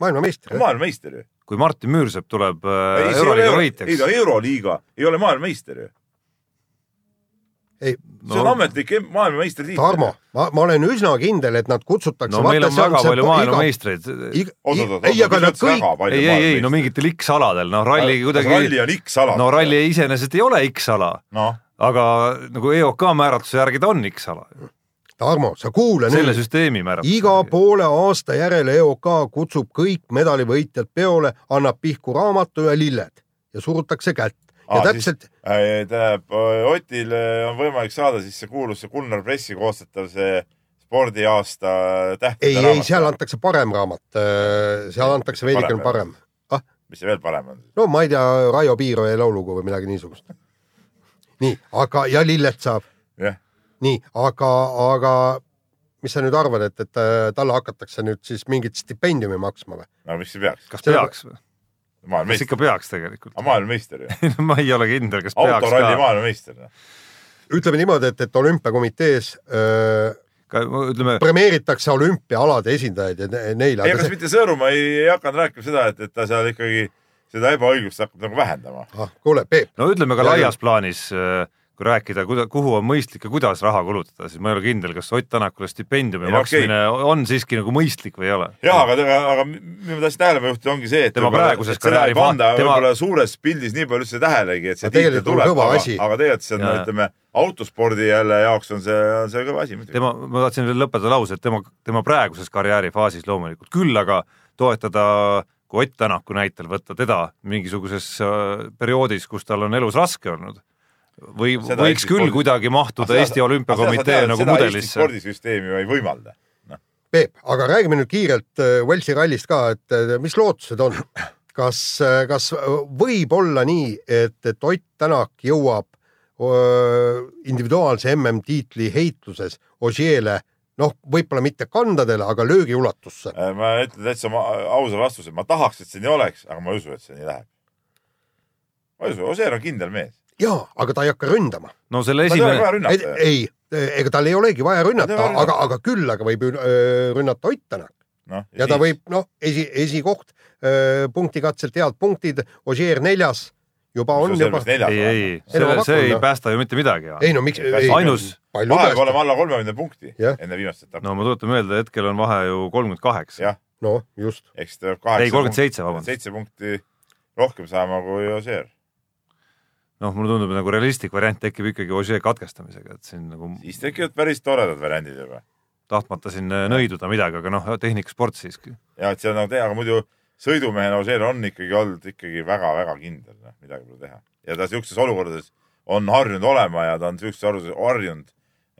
maailmameister. maailmameister ju. kui Martin Müürsepp tuleb äh, ei, Euroliiga euro, ei võitjaks ta, Euroliiga ei ole maailmameister ju. ei, see on ametlik maailmameistritiitel. Tarmo, ma, ma olen üsna kindel, et nad kutsutakse. no meil on väga palju maailmameistreid. ei, aga nad kõik, ei, ei, ei no mingitel X-aladel, noh ralli kuidagi, ralli on X-ala. no ralli iseenesest ei ole X-ala, noh, aga nagu EOK määratluse järgi ta on X-ala, Tarmo, sa kuula selle nüüd. süsteemi määratluse iga poole aasta järel EOK kutsub kõik medalivõitjad peole, annab pihku raamatu ja lilled ja surutakse kätt. ja Aa, täpselt, tähendab, Otil äh, on võimalik saada siis see kuulus see Gunnar Pressi koostatav see spordiaasta tähtede ei, ei, seal antakse parem raamat, seal antakse veidikene Parem, parem. mis see veel parem on? no ma ei tea, Raio Piiroja lauluga või midagi niisugust. nii, aga ja lilled saab, jah, nii, aga, aga mis sa nüüd arvad, et, et äh, talle hakatakse nüüd siis mingit stipendiumi maksma või? no miks ei peaks? kas peaks või? kas ikka peaks tegelikult? maailmameister ju, ma ei ole kindel, kas peaks autoralli maailmameister. ütleme niimoodi, et, et olümpiakomitees öö, ka ütleme, premeeritakse olümpiaalade esindajaid ja ne- neile. ei, kas mitte Sõõrumaa ei, ei hakanud rääkima seda, et, et ta seal ikkagi seda ebaõiglust hakkab nagu vähendama? ah, kuule, Peep, no ütleme ka Ja- laias plaanis, kui rääkida, kuhu on mõistlik ja kuidas raha kulutada, siis ma ei ole kindel, kas Ott Tänakule stipendiumi Ei maksmine on siiski nagu mõistlik või ei ole. jah, aga, aga, aga mida ma tahtsin tähelepanu juhtida, ongi see, et Tema praeguses karjääri fa- panda tema- võib-olla suures pildis nii palju üldse tähelegi, et see tiitel tuleb, aga asi., aga tegelikult see on, ütleme, autospordi jälle jaoks on see, on see kõva asi tema, ma tahtsin veel lõpetada lause, et tema, tema praeguses karjäärifaasis loomulikult, küll aga toetada, kui Ott Tänaku näitel võtta teda mingisuguses äh, perioodis, kus tal on elus raske olnud, või Seda võiks küll spordi- kuidagi mahtuda Eesti Olümpiakomitee nagu seda mudelisse. spordisüsteemi ju ei võimalda. Peep, aga räägime nüüd kiirelt äh, Walesi rallist ka, et äh, mis lootused on? kas, kas võib olla nii, et, et Ott Tänak jõuab öö, individuaalse MM-tiitli heitluses Osieele, noh, võib-olla mitte kandadele, aga löögiulatusse. Äh, ma ütlen täitsa ausa vastuse, ma tahaks, et see nii oleks, aga ma ei usu, et see nii läheb. ma ei usu, Ossier on kindel mees. jaa, aga ta ei hakka ründama. no selle esimene, ei ega tal ei olegi vaja Ta rünnata aga, aga küll aga võib ju, rünnata Ott Tänak noh, ja ta võib, noh, esi, esikoht, punktikatselt head punktid, Osier neljas, juba on juba. neljas. ei, ei, Ei, no see, see ei noh. päästa ju mitte midagi. ei no miks, Ainus- vahe peab olema alla kolmekümne punkti Jah. enne viimast etappi. no ma tuletan meelde, hetkel on vahe ju kolmkümmend kaheksa. jah, noh, just. ehk siis ta peab kaheksa. Ei, 37, vabandust. seitse punkti rohkem saama kui Ossier. noh, mulle tundub, nagu realistlik variant tekib ikkagi Ožee katkestamisega, et siin nagu siis tekivad päris toredad variandid juba. tahtmata siin äh, nõiduda midagi, aga noh, tehnikasport siiski. ja et see on nagu teha, aga muidu sõidumehena Ossier on ikkagi olnud ikkagi väga-väga kindel, noh, midagi pole teha. ja ta siukses olukordades on harjunud olema ja ta on siukses olukorras harjunud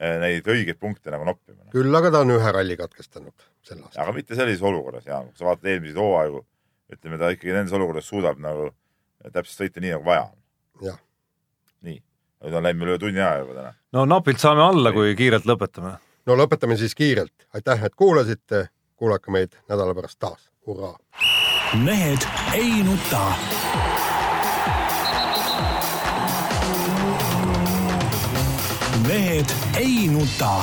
eh, neid õigeid punkte nagu noppima. küll aga ta on ühe ralli katkestanud sel aastal. aga mitte sellises olukorras ja kui sa vaatad eelmiseid hooaegu, ütleme ta ikkagi nendes olukordades suudab nagu täpselt sõita nii nagu vaja on. jah, nüüd on läinud meil üle tunni aja juba täna. no napilt saame alla, kui kiirelt lõpetame. no lõpetame siis kiirelt. aitäh, et kuulasite. kuulake meid nädala pärast taas. hurraa. mehed ei nuta. mehed ei nuta